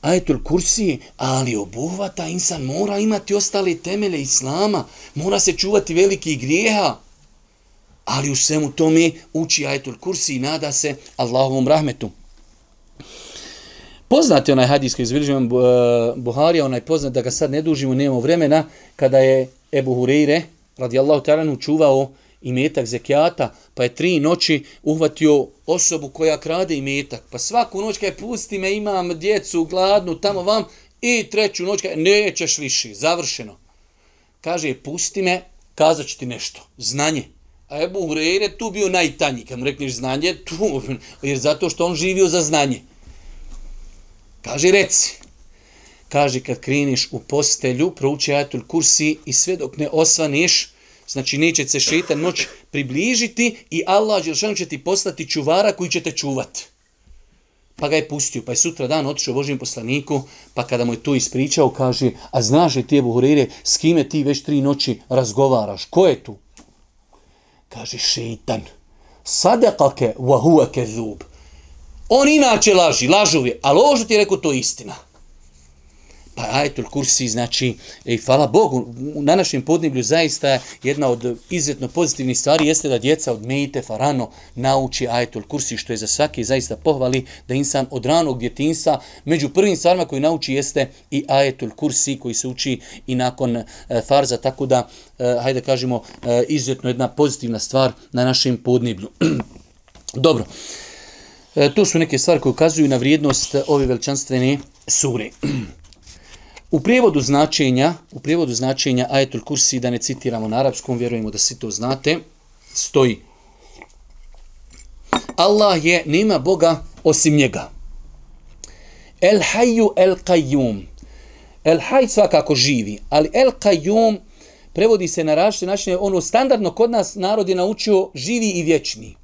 ajetul kursi, ali obuhvata insan mora imati ostale temele islama, mora se čuvati veliki grijeha ali u svemu tome uči ajetul kursi i nada se Allahovom rahmetu. Poznati onaj hadis koji izviližujem e, Buharija, onaj poznat da ga sad ne dužimo, nemamo vremena, kada je Ebu Hureyre, radijallahu ta'ala, čuvao imetak zekijata, pa je tri noći uhvatio osobu koja krade imetak. Pa svaku noć kada je pusti me, imam djecu, gladnu, tamo vam, i treću noć kada nećeš više, završeno. Kaže, pusti me, kazat ti nešto, znanje. A Ebu Hureyre tu bio najtanji, kad mu rekneš znanje, tu, jer zato što on živio za znanje. Kaže, reci, kaže, kad kriniš u postelju, prouči ajatul kursi i sve dok ne osvaneš, znači neće se šeitan moć približiti i Allah Đelšanu će ti postati čuvara koji će te čuvati. Pa ga je pustio, pa je sutra dan otišao Božim poslaniku, pa kada mu je to ispričao, kaže, a znaš li ti Ebu Hureyre, s kime ti već tri noći razgovaraš? Ko je tu? Kaže šeitan, sadekake wa huwa kezub. On inače laži, lažuvi, ali ovo što ti je rekao, to je istina. Pa ajetul kursi, znači, i hvala Bogu, na našem podneblju zaista jedna od izuzetno pozitivnih stvari jeste da djeca od Mejte Farano nauči ajetul kursi, što je za svaki zaista pohvali da insan od ranog djetinsa, među prvim stvarima koji nauči jeste i ajetul kursi koji se uči i nakon e, farza, tako da, e, hajde kažemo, e, izuzetno jedna pozitivna stvar na našem podneblju. *clears throat* Dobro, e, to su neke stvari koje ukazuju na vrijednost ove veličanstvene sure. *clears throat* U prijevodu značenja, u prijevodu značenja ajetul kursi, da ne citiramo na arapskom, vjerujemo da svi to znate, stoji Allah je, nema Boga osim njega. El hayyu el qayyum. El haj svakako živi, ali el qayyum prevodi se na različite načine, ono standardno kod nas narod je naučio živi i vječni.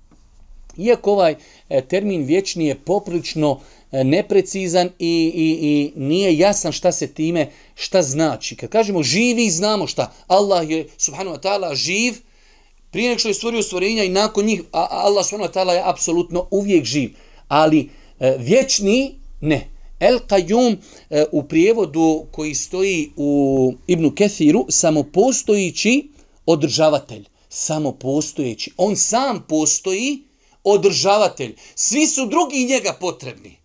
Iako ovaj e, termin vječni je poprilično E, neprecizan i, i, i nije jasan šta se time, šta znači. Kad kažemo živi, znamo šta. Allah je, subhanu wa ta'ala, živ, prije nek što je stvorio stvorenja i nakon njih, a Allah subhanahu wa ta'ala je apsolutno uvijek živ. Ali e, vječni, ne. El Qayyum e, u prijevodu koji stoji u Ibnu Kethiru, samopostojići održavatelj. Samopostojeći. On sam postoji održavatelj. Svi su drugi njega potrebni.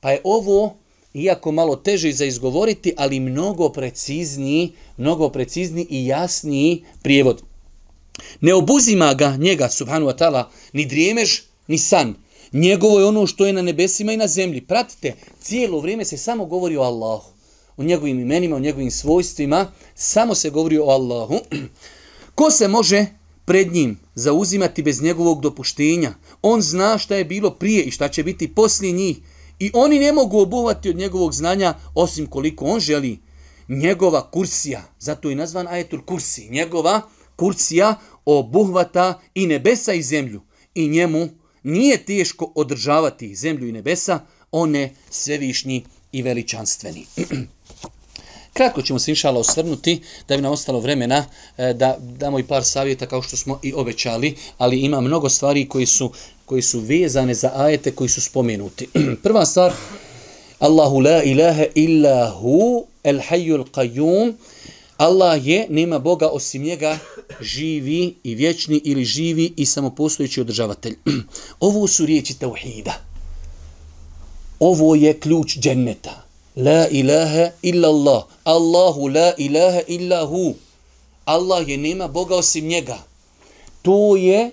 Pa je ovo, iako malo teže za izgovoriti, ali mnogo precizniji, mnogo precizniji i jasniji prijevod. Ne obuzima ga njega, subhanu wa ta'ala, ni drijemež, ni san. Njegovo je ono što je na nebesima i na zemlji. Pratite, cijelo vrijeme se samo govori o Allahu. O njegovim imenima, o njegovim svojstvima. Samo se govori o Allahu. *clears throat* Ko se može pred njim zauzimati bez njegovog dopuštenja? On zna šta je bilo prije i šta će biti poslije njih. I oni ne mogu obuvati od njegovog znanja osim koliko on želi. Njegova kursija, zato je nazvan ajetul kursi, njegova kursija obuhvata i nebesa i zemlju. I njemu nije teško održavati zemlju i nebesa, one svevišnji i veličanstveni. *clears throat* Kratko ćemo se inšala osvrnuti da bi nam ostalo vremena e, da damo i par savjeta kao što smo i obećali, ali ima mnogo stvari koji su, koji su vezane za ajete koji su spomenuti. *clears throat* Prva stvar, Allahu la ilaha illa hu el hayyul qayyum Allah je, nema Boga osim njega, živi i vječni ili živi i samopostojići održavatelj. *clears throat* Ovo su riječi tauhida. Ovo je ključ dženneta. La ilaha illa Allah. Allahu la ilaha illa hu. Allah je, nema Boga osim njega. To je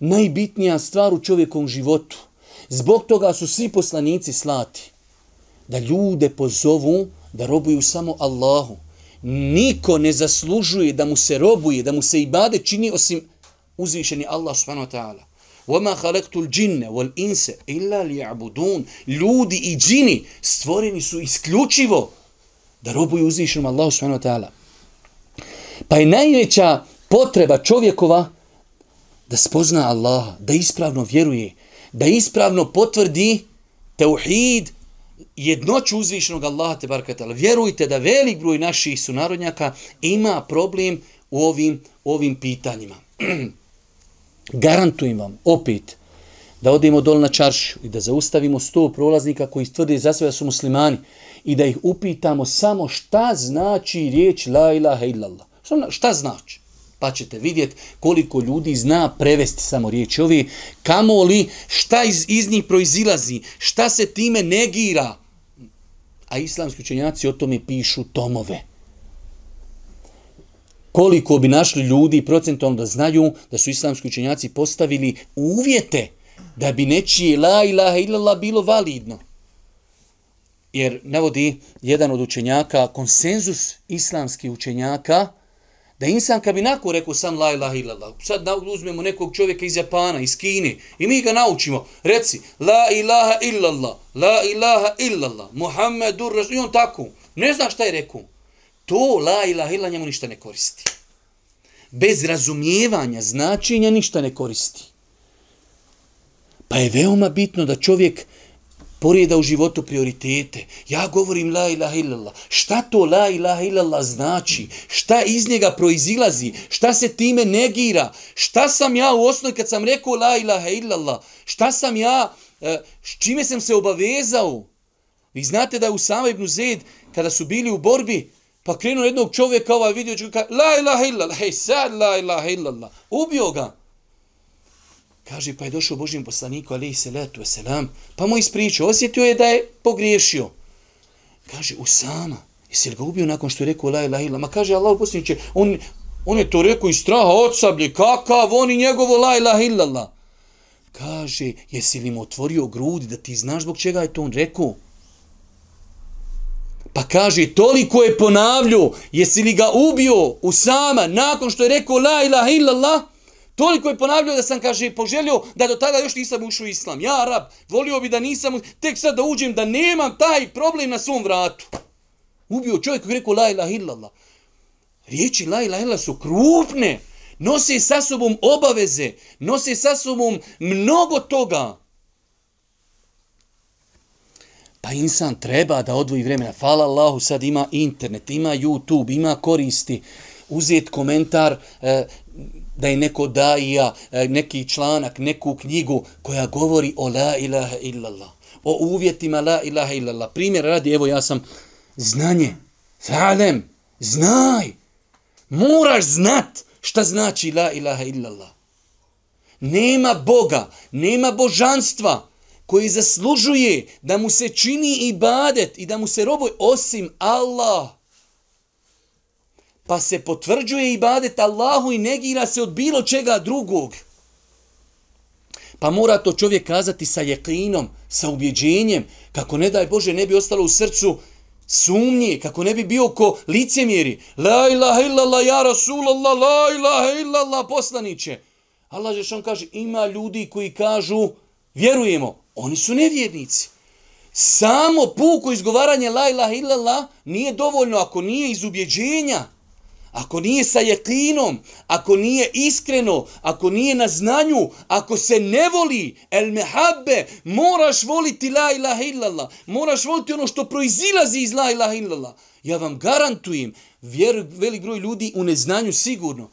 najbitnija stvar u čovjekom životu. Zbog toga su svi poslanici slati. Da ljude pozovu da robuju samo Allahu niko ne zaslužuje da mu se robuje, da mu se ibade čini osim uzvišeni Allah subhanahu wa ta'ala. وَمَا خَلَقْتُ الْجِنَّ وَالْإِنْسَ إِلَّا لِيَعْبُدُونَ Ljudi i džini stvoreni su isključivo da robuju uzvišenom Allah subhanahu wa ta'ala. Pa je najveća potreba čovjekova da spozna Allaha, da ispravno vjeruje, da ispravno potvrdi tauhid, jednoću uzvišenog Allaha te barakatala. Vjerujte da velik broj naših sunarodnjaka ima problem u ovim, ovim pitanjima. *clears throat* Garantujem vam, opet, da odemo dol na čaršu i da zaustavimo sto prolaznika koji tvrde za sve da su muslimani i da ih upitamo samo šta znači riječ la ilaha illallah. Šta, šta znači? Pa ćete vidjeti koliko ljudi zna prevesti samo riječi ovi, kamo li, šta iz, iz njih proizilazi, šta se time negira. A islamski učenjaci o tome pišu tomove. Koliko bi našli ljudi procentualno da znaju da su islamski učenjaci postavili uvjete da bi nečije la ilaha illallah bilo validno. Jer navodi jedan od učenjaka, konsenzus islamskih učenjaka, da insan kad bi nako rekao sam la ilaha illallah, sad da uzmemo nekog čovjeka iz Japana, iz Kine, i mi ga naučimo, reci la ilaha illallah, la ilaha illallah, Muhammedur Rasul, i on tako, ne zna šta je rekao. To la ilaha illallah njemu ništa ne koristi. Bez razumijevanja značenja ništa ne koristi. Pa je veoma bitno da čovjek poreda u životu prioritete. Ja govorim la ilaha illallah. Šta to la ilaha illallah znači? Šta iz njega proizilazi? Šta se time negira? Šta sam ja u osnovi kad sam rekao la ilaha illallah? Šta sam ja, eh, s čime sam se obavezao? Vi znate da je Usama ibn Zed, kada su bili u borbi, pa krenuo jednog čovjeka ovaj vidio, la ilaha illallah, hej sad la ilaha illallah. Ubio ga. Kaže, pa je došao Božijem poslaniku, ali se salatu wasalam, pa mu ispričao, osjetio je da je pogriješio. Kaže, Usama, jesi li ga ubio nakon što je rekao la ilaha illa? Ma kaže, Allah posljedniče, on, on je to rekao iz straha od sablje, kakav on i njegovo la ilaha illallah. Kaže, jesi li mu otvorio grudi da ti znaš zbog čega je to on rekao? Pa kaže, toliko je ponavljao, jesi li ga ubio Usama nakon što je rekao la ilaha illallah? Toliko je ponavljao da sam, kaže, poželio da do tada još nisam ušao u islam. Ja, rab, volio bi da nisam, tek sad da uđem, da nemam taj problem na svom vratu. Ubio čovjek koji rekao la ilaha illallah. Riječi la ilaha illallah su krupne. Nose sa sobom obaveze. Nose sa sobom mnogo toga. Pa insan treba da odvoji vremena. Fala Allahu, sad ima internet, ima YouTube, ima koristi uzeti komentar e, da je neko daija, e, neki članak, neku knjigu koja govori o la ilaha illallah, o uvjetima la ilaha illallah. Primjer radi, evo ja sam znanje, zalem, znaj, moraš znat šta znači la ilaha illallah. Nema Boga, nema božanstva koji zaslužuje da mu se čini ibadet i da mu se roboj osim Allah. Pa se potvrđuje ibadet Allahu i negira se od bilo čega drugog. Pa mora to čovjek kazati sa jekinom, sa ubjeđenjem, kako ne daj Bože ne bi ostalo u srcu sumnje, kako ne bi bio ko licemjeri. La ilaha illallah, ja Rasulallah, la ilaha illallah, poslaniće. Allah Žešan kaže, ima ljudi koji kažu, vjerujemo, oni su nevjernici. Samo puko izgovaranje la ilaha illallah nije dovoljno ako nije iz ubjeđenja, ako nije sa jekinom, ako nije iskreno, ako nije na znanju, ako se ne voli, el mehabbe, moraš voliti la ilaha illallah, moraš voliti ono što proizilazi iz la ilaha illallah. Ja vam garantujem, vjer, velik broj ljudi u neznanju sigurno,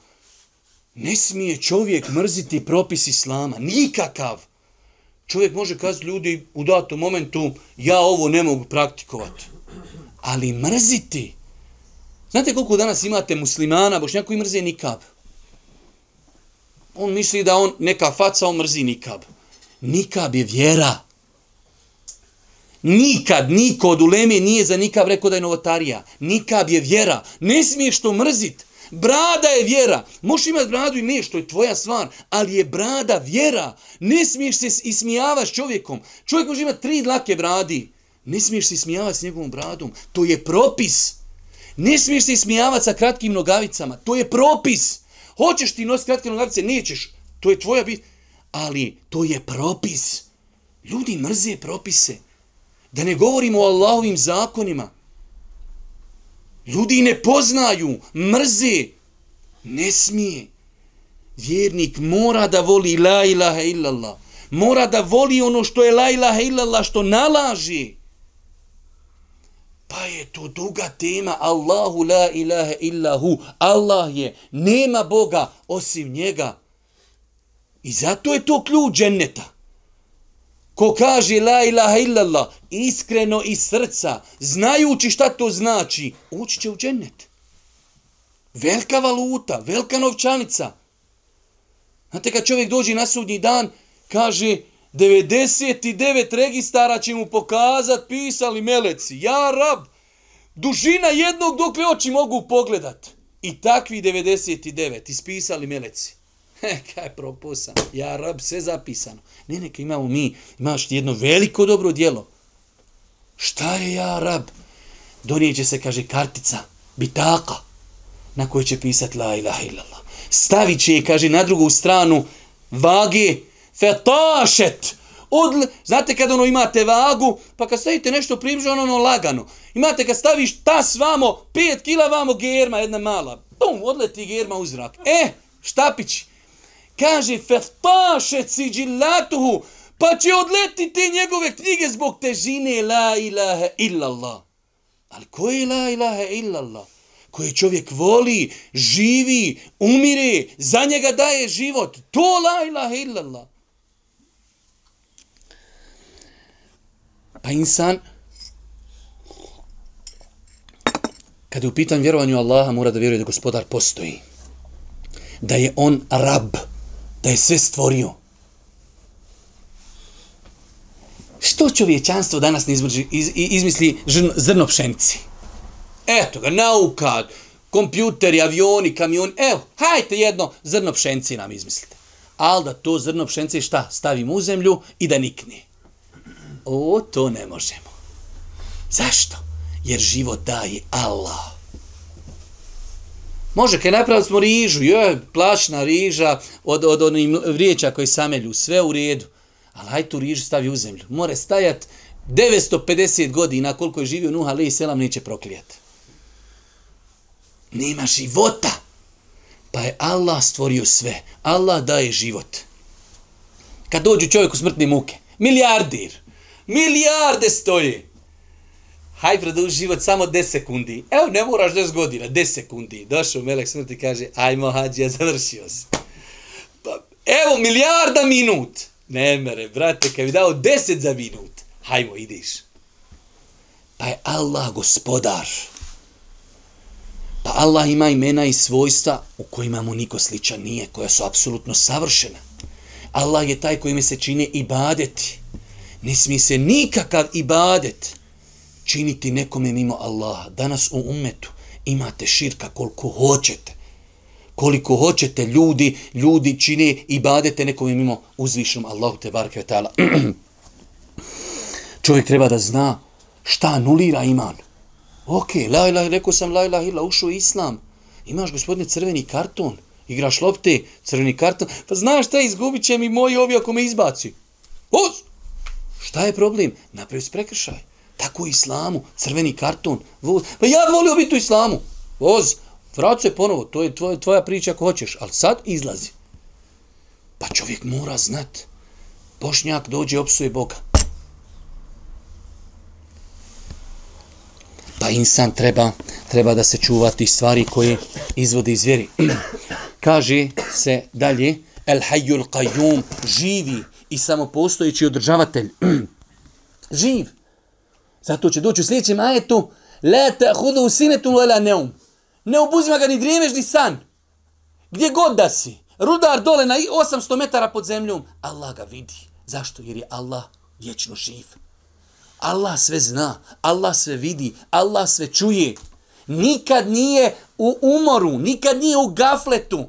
ne smije čovjek mrziti propis islama, nikakav. Čovjek može kazati ljudi u datom momentu, ja ovo ne mogu praktikovati. Ali mrziti. Znate koliko danas imate muslimana, bošnjaka koji mrze nikab? On misli da on neka faca, on mrzi nikab. Nikab je vjera. Nikad niko od uleme nije za nikab rekao da je novotarija. Nikab je vjera. Ne smiješ to mrziti. Brada je vjera. Možeš imati bradu i nešto, je tvoja stvar, ali je brada vjera. Ne smiješ se ismijavaš čovjekom. Čovjek može imati tri dlake bradi. Ne smiješ se ismijavati s njegovom bradom. To je propis. Ne smiješ se ismijavati sa kratkim nogavicama. To je propis. Hoćeš ti nositi kratke nogavice? Nećeš. To je tvoja bit. Ali to je propis. Ljudi mrze propise. Da ne govorimo o Allahovim zakonima. Ljudi ne poznaju, mrze. Ne smije. Vjernik mora da voli la ilaha illallah. Mora da voli ono što je la ilaha illallah, što nalaži. Pa je to duga tema. Allahu la ilaha illa hu. Allah je. Nema Boga osim njega. I zato je to ključ dženneta. Ko kaže la ilaha illallah, iskreno iz srca, znajući šta to znači, ući će u džennet. Velika valuta, velika novčanica. Znate, kad čovjek dođe na sudnji dan, kaže, 99 registara će mu pokazat, pisali meleci, ja rab, dužina jednog dokle oči mogu pogledat. I takvi 99 ispisali meleci. *laughs* He, kaj propusan, ja rab, sve zapisano. Ne, neka imamo mi, imaš jedno veliko dobro dijelo. Šta je ja rab? Donijeće se, kaže, kartica, bitaka, na kojoj će pisati la ilaha illallah. Stavit će je, kaže, na drugu stranu vage, fetašet, Od, znate kad ono imate vagu, pa kad stavite nešto približno, ono, ono lagano. Imate kad staviš tas vamo, 5 kila vamo germa, jedna mala. Pum, odleti germa u zrak. E, štapić, kaže feftaše ciđilatuhu, pa će odleti te njegove knjige zbog težine la ilaha illallah. Ali ko je la ilaha illallah? Koje čovjek voli, živi, umire, za njega daje život. To la ilaha illallah. Pa insan, kada je u pitanju vjerovanju Allaha, mora da vjeruje da gospodar postoji. Da je on rab da je sve stvorio. Što čovječanstvo danas ne izvrži, iz, izmisli žrno, zrno pšenici? Eto ga, nauka, kompjuteri, avioni, kamioni, evo, hajte jedno zrno pšenci nam izmislite. Ali da to zrno pšenice šta? Stavimo u zemlju i da nikne. O, to ne možemo. Zašto? Jer život daje Allah. Može, kaj napravili smo rižu, je, plašna riža od, od onih vrijeća koji samelju, sve u redu. Ali hajde tu rižu stavi u zemlju. More stajat 950 godina koliko je živio Nuh, ali i selam neće proklijat. Nema života. Pa je Allah stvorio sve. Allah daje život. Kad dođu čovjeku smrtne muke, milijardir, milijarde stoje. haj produži život samo 10 sekundi. Evo, ne moraš 10 godina, 10 sekundi. Došao Melek smrti i kaže, ajmo hađija, završio si. Pa, evo, milijarda minut. Ne mere, brate, kad bi dao 10 za minut, hajmo, ideš. Pa je Allah gospodar. Pa Allah ima imena i svojstva u kojima mu niko sličan nije, koja su apsolutno savršena. Allah je taj koji mi se čine ibadeti. Ne smije se nikakav ibadet činiti nekome mimo Allaha. Danas u umetu imate širka koliko hoćete. Koliko hoćete ljudi, ljudi čine ibadete nekome mimo uzvišnom Allahu te barke ta'ala. *clears throat* Čovjek treba da zna šta anulira iman. Ok, la ilah, rekao sam la ilah ila, ušao islam. Imaš gospodine crveni karton, igraš lopte, crveni karton, pa znaš šta, izgubit će mi moji ovi ako me izbaci. Uz! Šta je problem? Napravi se prekršaj. Tako u islamu, crveni karton, voz. Pa ja volio biti u islamu. Voz, vrat se ponovo, to je tvoja, tvoja priča ako hoćeš, ali sad izlazi. Pa čovjek mora znat. Bošnjak dođe, opsuje Boga. Pa insan treba, treba da se čuvati stvari koje izvodi iz vjeri. *clears throat* Kaže se dalje, el hayyul qayyum, živi i samopostojići održavatelj. *clears throat* Živ. Zato će doći u sljedećem ajetu, la ta'khudhu sinetu wala neum. Ne obuzima ga ni drijemeš ni san. Gdje god da si. Rudar dole na 800 metara pod zemljom, Allah ga vidi. Zašto? Jer je Allah vječno živ. Allah sve zna, Allah sve vidi, Allah sve čuje. Nikad nije u umoru, nikad nije u gafletu.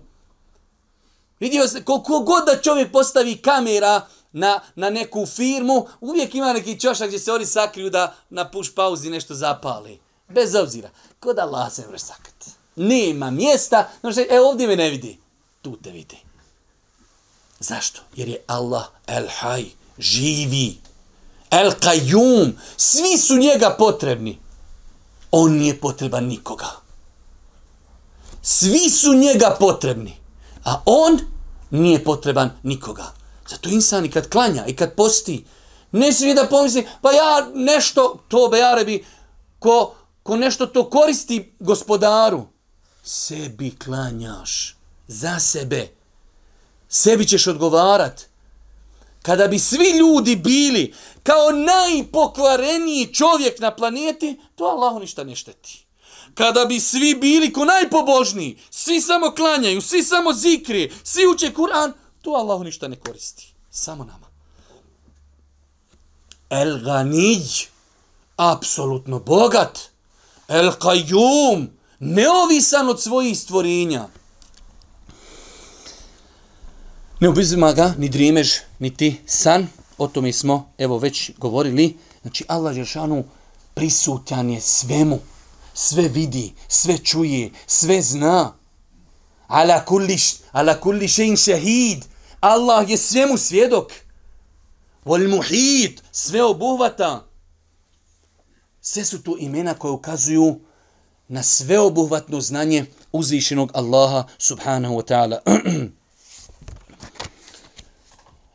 Vidio se, koliko god da čovjek postavi kamera na, na neku firmu, uvijek ima neki čošak gdje se oni sakriju da na push pauzi nešto zapali. Bez obzira. Kod Allah se vreš sakrat. Nema mjesta. Znači, e, ovdje me ne vidi. Tu te vidi. Zašto? Jer je Allah el haj, živi. El kajum. Svi su njega potrebni. On nije potreban nikoga. Svi su njega potrebni. A on nije potreban nikoga. Zato insan i kad klanja i kad posti, ne smije da pomisli, pa ja nešto, to bejarebi, ko, ko nešto to koristi gospodaru, sebi klanjaš, za sebe, sebi ćeš odgovarat. Kada bi svi ljudi bili kao najpokvareniji čovjek na planeti, to Allahu ništa ne šteti. Kada bi svi bili ko najpobožniji, svi samo klanjaju, svi samo zikri, svi uče Kur'an, to Allahu ništa ne koristi. Samo nama. El ganij, apsolutno bogat. El kajum, neovisan od svojih stvorenja. Ne obizima ga ni drimež, ni ti san. O tome smo, evo, već govorili. Znači, Allah Žešanu prisutan je svemu. Sve vidi, sve čuje, sve zna ala kulli, ala kulli šein šehid. Allah je svemu svjedok. Vol muhit, sve obuhvata. Sve su to imena koje ukazuju na sveobuhvatno znanje uzvišenog Allaha subhanahu wa ta'ala. *clears throat*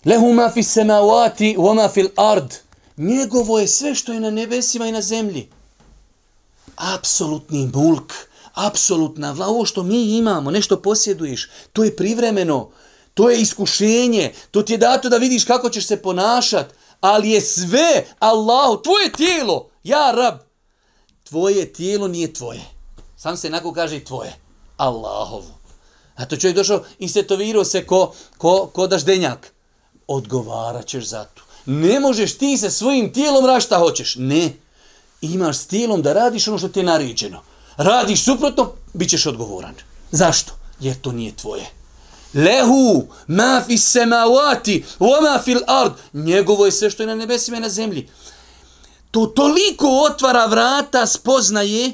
Lehu ma fi semavati wa ma fil ard. Njegovo je sve što je na nebesima i na zemlji. Apsolutni mulk apsolutna vla, ovo što mi imamo, nešto posjeduješ, to je privremeno, to je iskušenje, to ti je dato da vidiš kako ćeš se ponašat, ali je sve Allahu, tvoje tijelo, ja rab, tvoje tijelo nije tvoje. Sam se jednako kaže tvoje, Allahovo. A to čovjek došao i setovirao se ko, ko, ko daždenjak. Odgovarat ćeš za to. Ne možeš ti se svojim tijelom rašta hoćeš. Ne. Imaš s tijelom da radiš ono što ti je naređeno radiš suprotno, bit ćeš odgovoran. Zašto? Jer to nije tvoje. Lehu ma fi semavati wa ma fil ard. Njegovo je sve što je na nebesima i na zemlji. To toliko otvara vrata spoznaje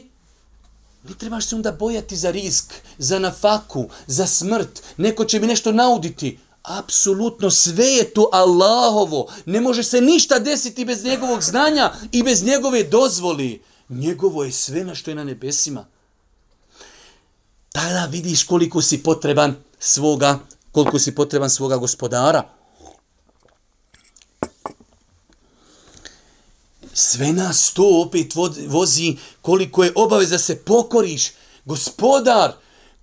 Ne trebaš se onda bojati za risk, za nafaku, za smrt. Neko će mi nešto nauditi. Apsolutno sve je to Allahovo. Ne može se ništa desiti bez njegovog znanja i bez njegove dozvoli. Njegovo je sve na što je na nebesima. Tada vidiš koliko si potreban svoga, koliko si potreban svoga gospodara. sve nas to opet vozi koliko je obaveza se pokoriš. Gospodar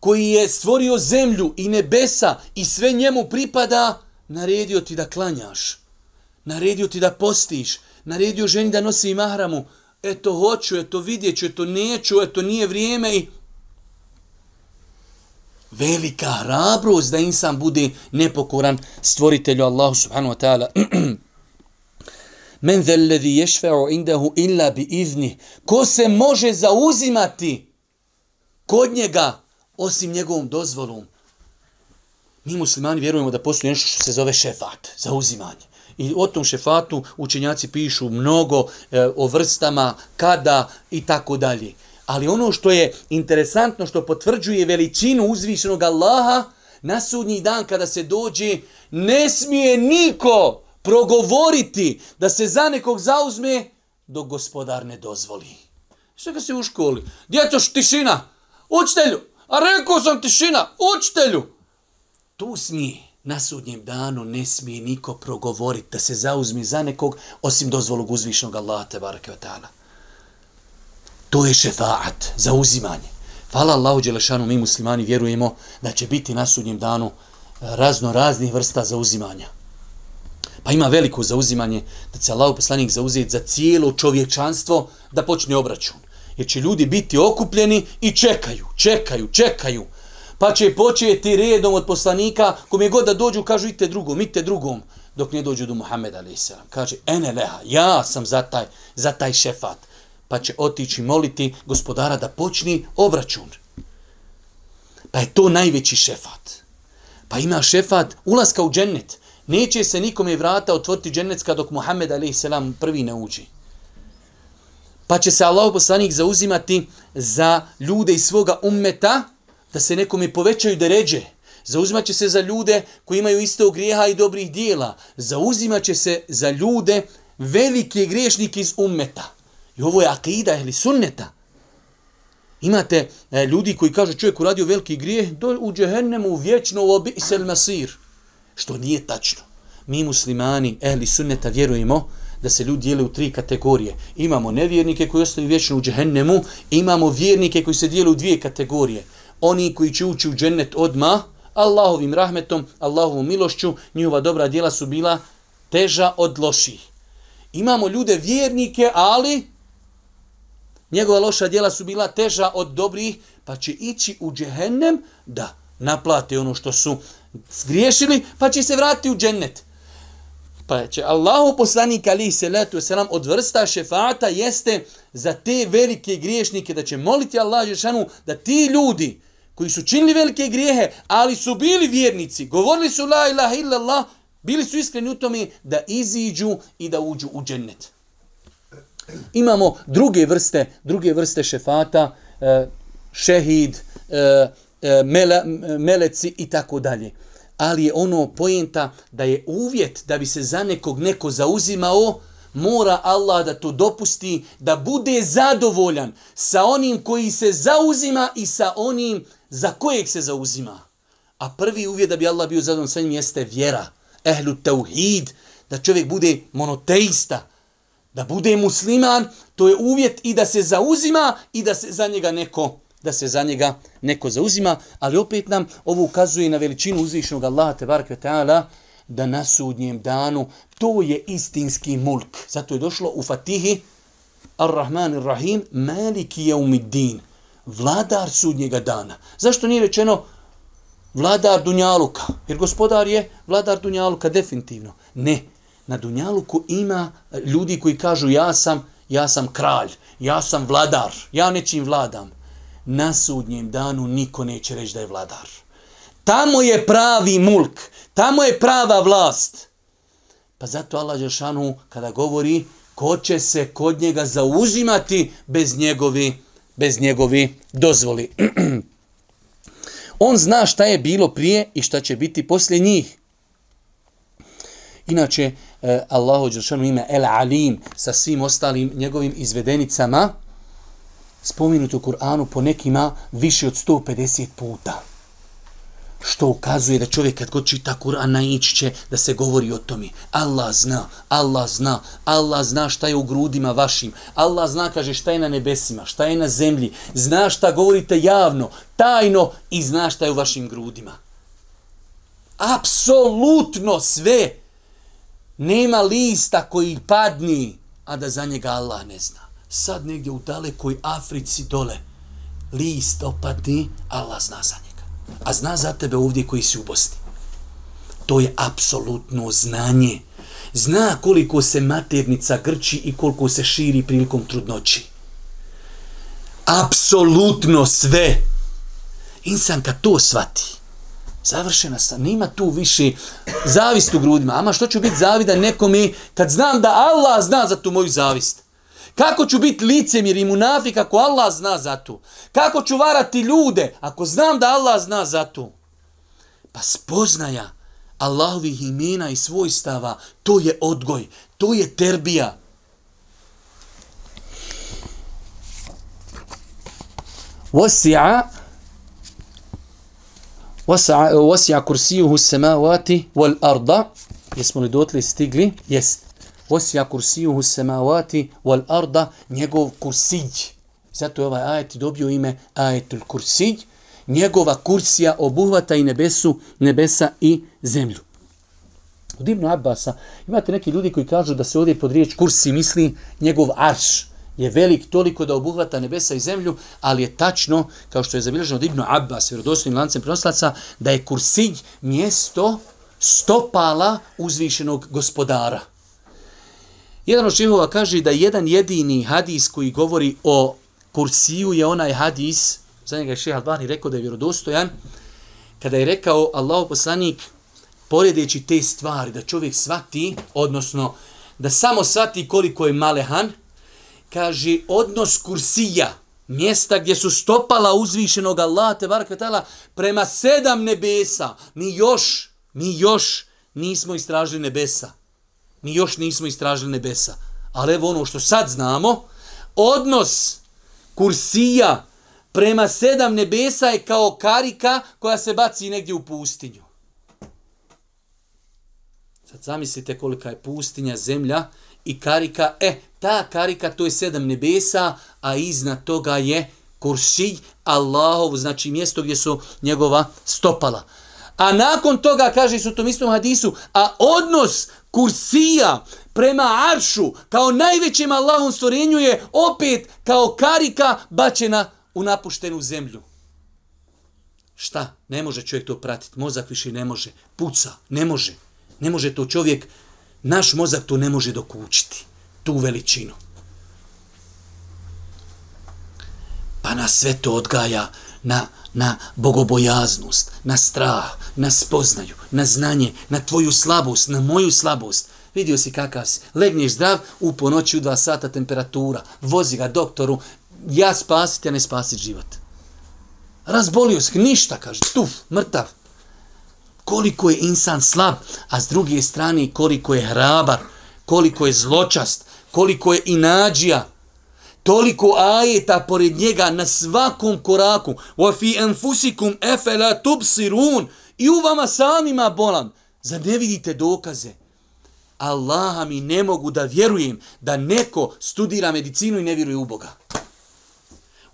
koji je stvorio zemlju i nebesa i sve njemu pripada, naredio ti da klanjaš. Naredio ti da postiš. Naredio ženi da nosi mahramu. Eto hoću, eto vidjet ću, eto neću, eto nije vrijeme i velika hrabrost da insan bude nepokoran stvoritelju Allahu subhanahu wa ta'ala. *clears throat* Men zel ladhi yashfa'u indahu illa bi izni. Ko se može zauzimati kod njega osim njegovom dozvolom? Mi muslimani vjerujemo da postoji nešto što se zove šefat, zauzimanje. I o tom šefatu učenjaci pišu mnogo e, o vrstama, kada i tako dalje. Ali ono što je interesantno, što potvrđuje veličinu uzvišenog Allaha, na sudnji dan kada se dođe, ne smije niko progovoriti da se za nekog zauzme dok gospodar ne dozvoli. Sve ga se u školi. Djeco, tišina, učitelju, a rekao sam tišina, učitelju. Tu smije, na sudnjem danu ne smije niko progovoriti da se zauzmi za nekog osim dozvolog uzvišnog Allaha te barake To je šefaat, zauzimanje. Hvala Allahu Đelešanu, mi muslimani vjerujemo da će biti na sudnjem danu eh, razno raznih vrsta zauzimanja. Pa ima veliko zauzimanje da će Allah poslanik zauzeti za cijelo čovječanstvo da počne obračun. Jer će ljudi biti okupljeni i čekaju, čekaju, čekaju. Pa će početi redom od poslanika, kom je god da dođu, kažu ite drugom, ite drugom, dok ne dođu do Muhammeda a.s. Kaže, ene leha, ja sam za taj, za taj šefat pa će otići moliti gospodara da počni obračun. Pa je to najveći šefat. Pa ima šefat ulaska u džennet. Neće se nikome vrata otvoriti džennetska dok Muhammed a.s. prvi ne uđi. Pa će se Allah poslanik zauzimati za ljude iz svoga ummeta da se nekome povećaju da ređe. Zauzimat će se za ljude koji imaju isto grijeha i dobrih dijela. Zauzimat će se za ljude velike griješnike iz ummeta. I ovo je akida ili sunneta. Imate e, ljudi koji kažu čovjek uradio veliki grijeh, do, u džehennemu vječno u obisel masir. Što nije tačno. Mi muslimani, ehli sunneta, vjerujemo da se ljudi dijele u tri kategorije. Imamo nevjernike koji ostaju vječno u džehennemu, imamo vjernike koji se dijele u dvije kategorije. Oni koji će ući u džennet odma, Allahovim rahmetom, Allahovom milošću, njihova dobra djela su bila teža od loših. Imamo ljude vjernike, ali njegova loša djela su bila teža od dobrih, pa će ići u džehennem da naplate ono što su zgriješili, pa će se vratiti u džennet. Pa će Allahu poslanik ali se letu selam od vrsta šefata jeste za te velike griješnike da će moliti Allah Žešanu da ti ljudi koji su činili velike grijehe, ali su bili vjernici, govorili su la ilaha illallah, bili su iskreni u tome da iziđu i da uđu u džennet. Imamo druge vrste, druge vrste šefata, eh, šehid, eh, eh, mele, meleci i tako dalje. Ali je ono pojenta da je uvjet da bi se za nekog neko zauzimao, mora Allah da to dopusti, da bude zadovoljan sa onim koji se zauzima i sa onim za kojeg se zauzima. A prvi uvjet da bi Allah bio zadovoljan sa njim jeste vjera, ehlu tauhid, da čovjek bude monoteista, da bude musliman, to je uvjet i da se zauzima i da se za njega neko da se za njega neko zauzima, ali opet nam ovo ukazuje na veličinu uzvišnog Allaha tebarka taala da na sudnjem danu to je istinski mulk. Zato je došlo u Fatihi Ar-Rahman Ar-Rahim Maliki Yawmiddin vladar sudnjega dana. Zašto nije rečeno vladar Dunjaluka? Jer gospodar je vladar Dunjaluka definitivno. Ne, na Dunjaluku ima ljudi koji kažu ja sam, ja sam kralj, ja sam vladar, ja nečim vladam. Na sudnjem danu niko neće reći da je vladar. Tamo je pravi mulk, tamo je prava vlast. Pa zato Allah Žešanu kada govori ko će se kod njega zauzimati bez njegovi, bez njegovi dozvoli. *clears throat* On zna šta je bilo prije i šta će biti poslije njih. Inače, eh, Allahu Đeršanu ime El Alim sa svim ostalim njegovim izvedenicama spominuto u Kur'anu po nekima više od 150 puta. što ukazuje da čovjek kad god čita Kur'an naići će da se govori o tome. Allah zna, Allah zna, Allah zna šta je u grudima vašim. Allah zna, kaže, šta je na nebesima, šta je na zemlji. Zna šta govorite javno, tajno i zna šta je u vašim grudima. Apsolutno sve. Nema lista koji padni, a da za njega Allah ne zna. Sad negdje u dalekoj Africi dole, list opadni, Allah zna za njega a zna za tebe ovdje koji si u Bosni. To je apsolutno znanje. Zna koliko se maternica grči i koliko se širi prilikom trudnoći. Apsolutno sve. Insan kad to svati, završena sam, nema tu više zavist u grudima. Ama što ću biti zavida nekome kad znam da Allah zna za tu moju zavist? Kako ću biti licemir i munafik ako Allah zna za to? Kako ću varati ljude ako znam da Allah zna za to? Pa spoznaja Allahovih imena i svojstava, to je odgoj, to je terbija. وسع وسع kursiyuhu samawati wal arda. Jesmo li dotli stigli? Jest Vosija kursijuhu semavati wal arda, njegov kursiđ. Zato je ovaj ajet dobio ime ajetul kursiđ. Njegova kursija obuhvata i nebesu, nebesa i zemlju. U Ibnu Abbasa imate neki ljudi koji kažu da se ovdje pod riječ kursi misli njegov arš je velik toliko da obuhvata nebesa i zemlju, ali je tačno, kao što je zabilježeno od Ibnu Abbas, vjerodostojnim lancem prenoslaca, da je kursiđ mjesto stopala uzvišenog gospodara. Jedan od šehova kaže da jedan jedini hadis koji govori o kursiju je onaj hadis, za njega je šeha Albani rekao da je vjerodostojan, kada je rekao Allahu poslanik, poredeći te stvari, da čovjek svati, odnosno da samo svati koliko je malehan, kaže odnos kursija, mjesta gdje su stopala uzvišenog Allaha te barakvetala, prema sedam nebesa, mi još, mi još nismo istražili nebesa mi još nismo istražili nebesa. Ali evo ono što sad znamo, odnos kursija prema sedam nebesa je kao karika koja se baci negdje u pustinju. Sad zamislite kolika je pustinja, zemlja i karika. E, ta karika to je sedam nebesa, a iznad toga je kursij Allahov, znači mjesto gdje su njegova stopala. A nakon toga, kaže su tom istom hadisu, a odnos kursija prema aršu kao najvećem Allahom stvorenju je opet kao karika bačena u napuštenu zemlju. Šta? Ne može čovjek to pratiti. Mozak više ne može. Puca. Ne može. Ne može to čovjek. Naš mozak to ne može dokučiti. Tu veličinu. Pa nas sve to odgaja na na bogobojaznost, na strah, na spoznaju, na znanje, na tvoju slabost, na moju slabost. Vidio si kakav si. Legneš zdrav, u ponoći u dva sata temperatura. Vozi ga doktoru. Ja spasit, ja ne spasit život. Razbolio se, ništa, kaže. Tuf, mrtav. Koliko je insan slab, a s druge strane koliko je hrabar, koliko je zločast, koliko je inađija toliko ajeta pored njega na svakom koraku. Wa fi anfusikum afala tubsirun. I u vama samima bolan. Za ne vidite dokaze? Allaha mi ne mogu da vjerujem da neko studira medicinu i ne vjeruje u Boga.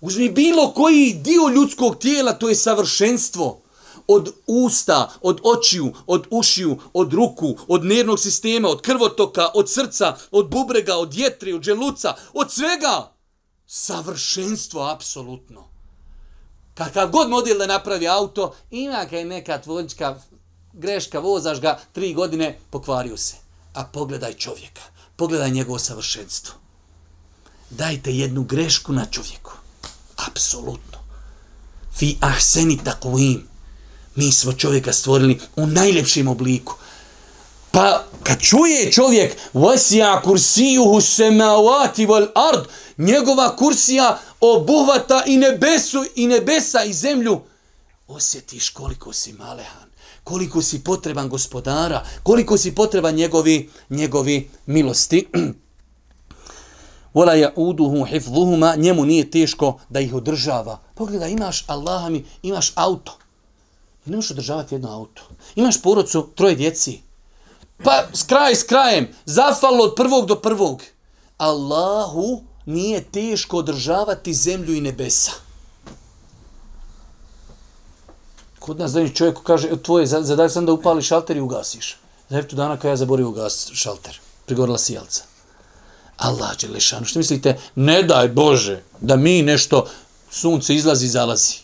Uzmi bilo koji dio ljudskog tijela, to je savršenstvo. Od usta, od očiju, od ušiju, od ruku, od nervnog sistema, od krvotoka, od srca, od bubrega, od jetre, od želuca, od svega savršenstvo apsolutno. Kakav god model da napravi auto, ima kaj neka tvojička greška, vozaš ga, tri godine, pokvario se. A pogledaj čovjeka, pogledaj njegovo savršenstvo. Dajte jednu grešku na čovjeku. Apsolutno. Fi ahseni takvim. Mi smo čovjeka stvorili u najljepšem obliku. Pa kad čuje čovjek vasija kursiju semavati wal ard, njegova kursija obuhvata i nebesu i nebesa i zemlju, osjetiš koliko si malehan, koliko si potreban gospodara, koliko si potreban njegovi, njegovi milosti. *clears throat* Vola ja uduhu hifzuhuma, njemu nije teško da ih održava. Pogledaj, imaš Allaha mi, imaš auto. Ne možeš održavati jedno auto. Imaš porodcu, troje djeci. Pa s kraj s krajem, zafalo od prvog do prvog. Allahu nije teško održavati zemlju i nebesa. Kod nas danas čovjek kaže, e, tvoje zadatak sam da upali šalter i ugasiš. Za tu dana kada ja zaborio ugas šalter. Prigorila sijalca. Allah Đelešanu. Što mislite? Ne daj Bože da mi nešto sunce izlazi i zalazi.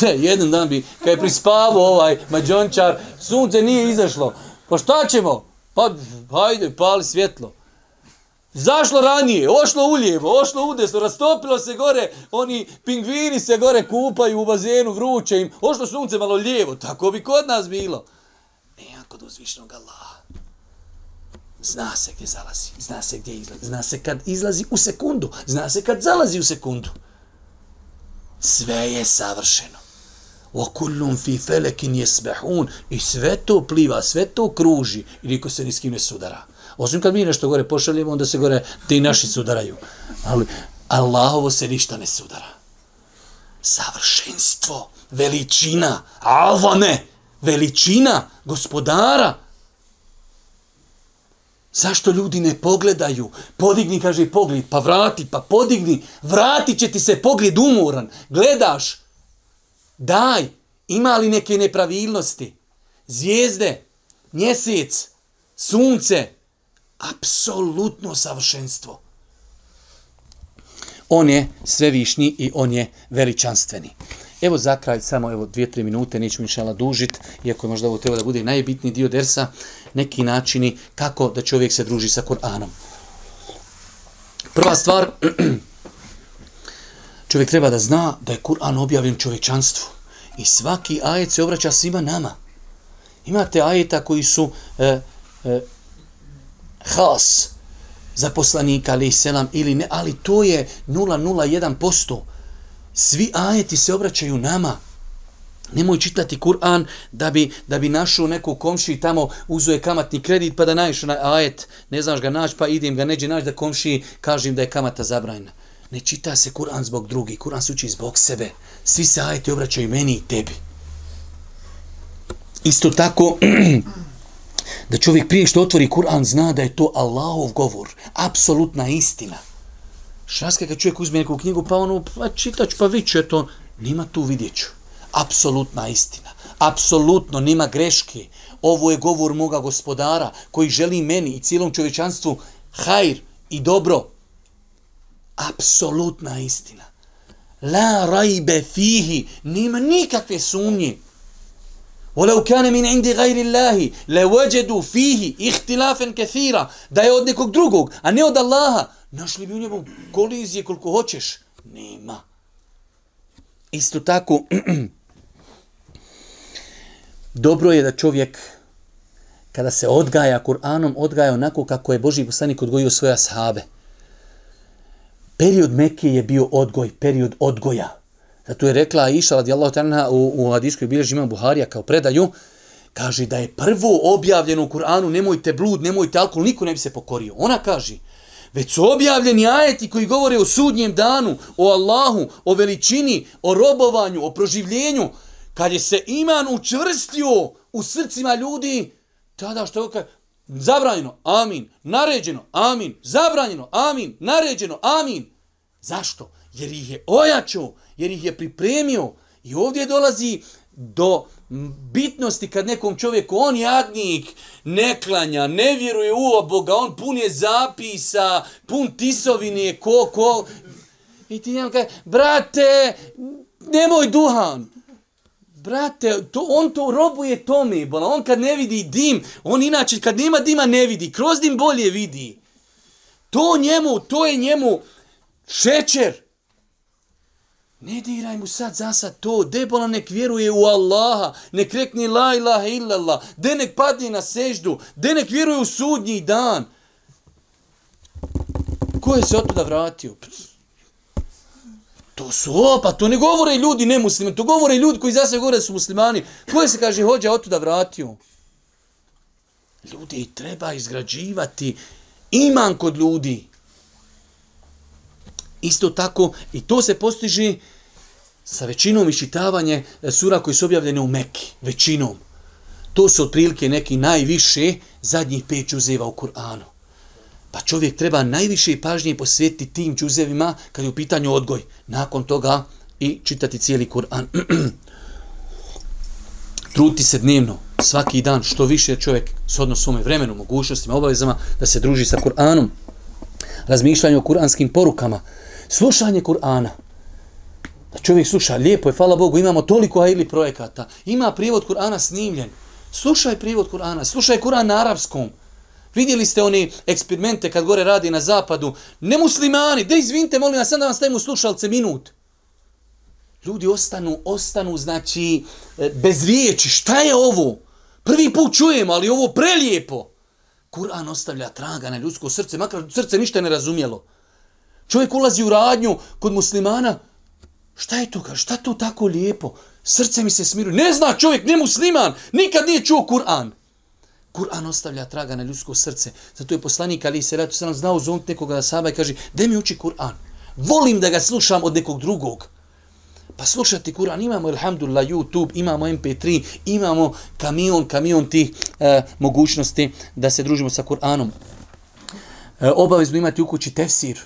*laughs* Jedan dan bi, kada je prispavao ovaj mađončar, sunce nije izašlo. Pa šta ćemo? Pa hajde, pali svjetlo. Zašlo ranije, ošlo uljevo, ošlo udesno, rastopilo se gore, oni pingvini se gore kupaju u bazenu, vruće im, ošlo sunce malo lijevo, tako bi kod nas bilo. Ne, kod uzvišnog Allaha. Zna se gdje zalazi, zna se gdje izlazi, zna se kad izlazi u sekundu, zna se kad zalazi u sekundu. Sve je savršeno. O kullum fi felekin jesbehun. I sve to pliva, sve to kruži. I niko se ni s kim ne sudara. Osim kad mi nešto gore pošaljemo, onda se gore ti naši sudaraju. Ali Allahovo se ništa ne sudara. Savršenstvo, veličina, avane, veličina gospodara. Zašto ljudi ne pogledaju? Podigni, kaže, pogled, pa vrati, pa podigni, vrati će ti se pogled umoran. Gledaš, daj, ima li neke nepravilnosti? Zvijezde, mjesec, sunce, apsolutno savršenstvo. On je svevišnji i on je veličanstveni. Evo za kraj, samo evo dvije, tri minute, neću inšala dužit, iako je možda ovo treba da bude najbitniji dio dersa, neki načini kako da čovjek se druži sa Kur'anom. Prva stvar, *clears throat* čovjek treba da zna da je Kur'an objavljen čovječanstvu. I svaki ajet se obraća svima nama. Imate ajeta koji su e, e, has za poslanika, ali selam, ili ne, ali to je 0,01%. Svi ajeti se obraćaju nama. Nemoj čitati Kur'an da bi, da bi našao neku komši tamo uzuje kamatni kredit pa da najiš na ajet, ne znaš ga naći pa idem ga neđe naći da komši kažem da je kamata zabrajna. Ne čita se Kur'an zbog drugi, Kur'an se uči zbog sebe. Svi se ajeti obraćaju meni i tebi. Isto tako, *clears throat* da čovjek prije što otvori Kur'an zna da je to Allahov govor, apsolutna istina. Šaske kad čovjek uzme neku knjigu pa ono, pa čitač pa viću, eto, nima tu vidjeću. Apsolutna istina. Apsolutno, nima greške. Ovo je govor moga gospodara koji želi meni i cijelom čovječanstvu hajr i dobro. Apsolutna istina. La rajbe fihi. Nima nikakve sumnje. ولو كان من عند غير الله لوجدوا فيه اختلافا كثيرا da je od nekog drugog a ne od Allaha našli bi u njemu kolizije koliko hoćeš nema isto tako *clears throat* dobro je da čovjek kada se odgaja Kur'anom odgaja onako kako je Boži poslanik odgojio svoje ashabe period Mekke je bio odgoj period odgoja Zato je rekla Aisha radijallahu ta'ala u, u hadijskoj bilježi imam Buharija kao predaju, kaže da je prvo objavljeno u Kur'anu nemojte blud, nemojte alkohol, niko ne bi se pokorio. Ona kaže, već su objavljeni ajeti koji govore o sudnjem danu, o Allahu, o veličini, o robovanju, o proživljenju. Kad je se iman učvrstio u srcima ljudi, tada što je kaže, zabranjeno, amin, naređeno, amin, zabranjeno, amin, naređeno, amin. Zašto? Jer ih je ojačao, jer ih je pripremio. I ovdje dolazi do bitnosti kad nekom čovjeku, on jadnik, ne klanja, ne vjeruje u Boga, on pun je zapisa, pun tisovine, ko, ko. I ti njemu kaže, brate, nemoj duhan. Brate, to, on to robuje tome, bola. on kad ne vidi dim, on inače kad nema dima ne vidi, kroz dim bolje vidi. To njemu, to je njemu šećer. Ne diraj mu sad za sad to, debola nek vjeruje u Allaha, nek rekni la ilaha illallah, de nek padne na seždu, de nek vjeruje u sudnji dan. Ko je se od tuda vratio? To su opa, to ne govore ljudi nemuslimani, to govore ljudi koji za sve govore su muslimani. Ko je se, kaže, hođa od tuda vratio? Ljudi treba izgrađivati iman kod ljudi. Isto tako, i to se postiže sa većinom iščitavanje sura koji su objavljene u Mekki, većinom. To su otprilike neki najviše zadnjih pet džuzeva u Kur'anu. Pa čovjek treba najviše pažnje posvetiti tim džuzevima kad je u pitanju odgoj. Nakon toga i čitati cijeli Kur'an. *clears throat* Truti se dnevno, svaki dan, što više čovjek s odnosom vremenu, mogućnostima, obavezama, da se druži sa Kur'anom. Razmišljanje o kuranskim porukama. Slušanje Kur'ana. Da čovjek sluša, lijepo je, hvala Bogu, imamo toliko ili projekata. Ima prijevod Kur'ana snimljen. Slušaj prijevod Kur'ana, slušaj Kur'an na arapskom. Vidjeli ste oni eksperimente kad gore radi na zapadu. Nemuslimani, da izvinite, molim vas, sam da vam stavimo slušalce minut. Ljudi ostanu, ostanu, znači, e, bez riječi. Šta je ovo? Prvi put čujemo, ali ovo prelijepo. Kur'an ostavlja traga na ljudsko srce, makar srce ništa ne razumjelo. Čovjek ulazi u radnju kod muslimana, šta je to, šta to tako lijepo? Srce mi se smiruje. Ne zna čovjek, ne musliman, nikad nije čuo Kur'an. Kur'an ostavlja traga na ljudsko srce. Zato je poslanik Ali se ratu sam znao zovnut nekoga da saba i kaže, de mi uči Kur'an. Volim da ga slušam od nekog drugog. Pa slušati Kur'an, imamo, alhamdulillah, YouTube, imamo MP3, imamo kamion, kamion tih e, mogućnosti da se družimo sa Kur'anom. E, obavezno imati u kući tefsir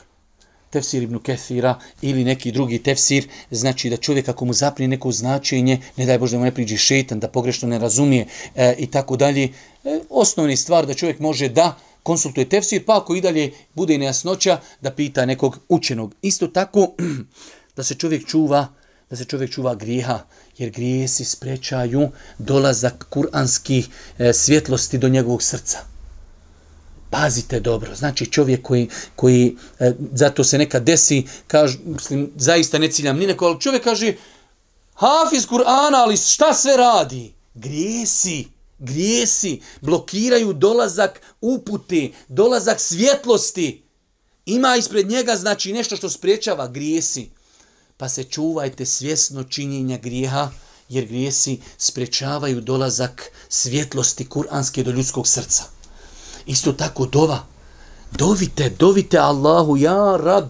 tefsir ibn Kethira ili neki drugi tefsir, znači da čovjek ako mu zapne neko značenje, ne daj Bože da mu ne priđe šetan, da pogrešno ne razumije e, i tako dalje. E, Osnovni stvar da čovjek može da konsultuje tefsir, pa ako i dalje bude nejasnoća, da pita nekog učenog. Isto tako *clears throat* da se čovjek čuva da se čovjek čuva grijeha, jer grijesi sprečaju dolazak kuranskih e, svjetlosti do njegovog srca. Pazite dobro. Znači čovjek koji, koji e, zato se neka desi, kaže, mislim, zaista ne ciljam ni neko, ali čovjek kaže, Hafiz Kur'ana, ali šta sve radi? Grijesi, grijesi, blokiraju dolazak upute, dolazak svjetlosti. Ima ispred njega, znači, nešto što spriječava grijesi. Pa se čuvajte svjesno činjenja grijeha, jer grijesi sprečavaju dolazak svjetlosti kuranske do ljudskog srca. Isto tako dova. Dovite, dovite Allahu, ja rab.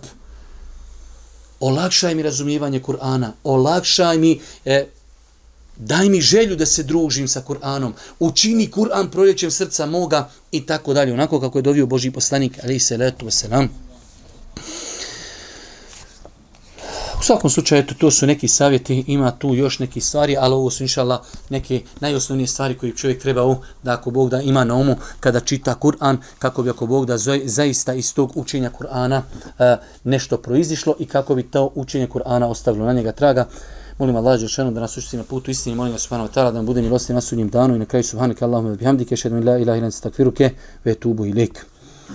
Olakšaj mi razumijevanje Kur'ana. Olakšaj mi, e, daj mi želju da se družim sa Kur'anom. Učini Kur'an proljećem srca moga i tako dalje. Onako kako je dovio Boži poslanik, ali se letu selam. U svakom slučaju, eto, to su neki savjeti, ima tu još neki stvari, ali ovo su inšala neke najosnovnije stvari koje čovjek treba u, da ako Bog da ima na umu kada čita Kur'an, kako bi ako Bog da zaista iz tog učenja Kur'ana uh, nešto proizišlo i kako bi to učenje Kur'ana ostavilo na njega traga. Molim Allah Đelšanu da nas učiti na putu istini, molim vas subhanahu wa ta'ala da nam bude milosti na sudnjem danu i na kraju subhanak Allahumma bihamdike, šedun la ilaha ilan stakfiruke, ve tubu ilik.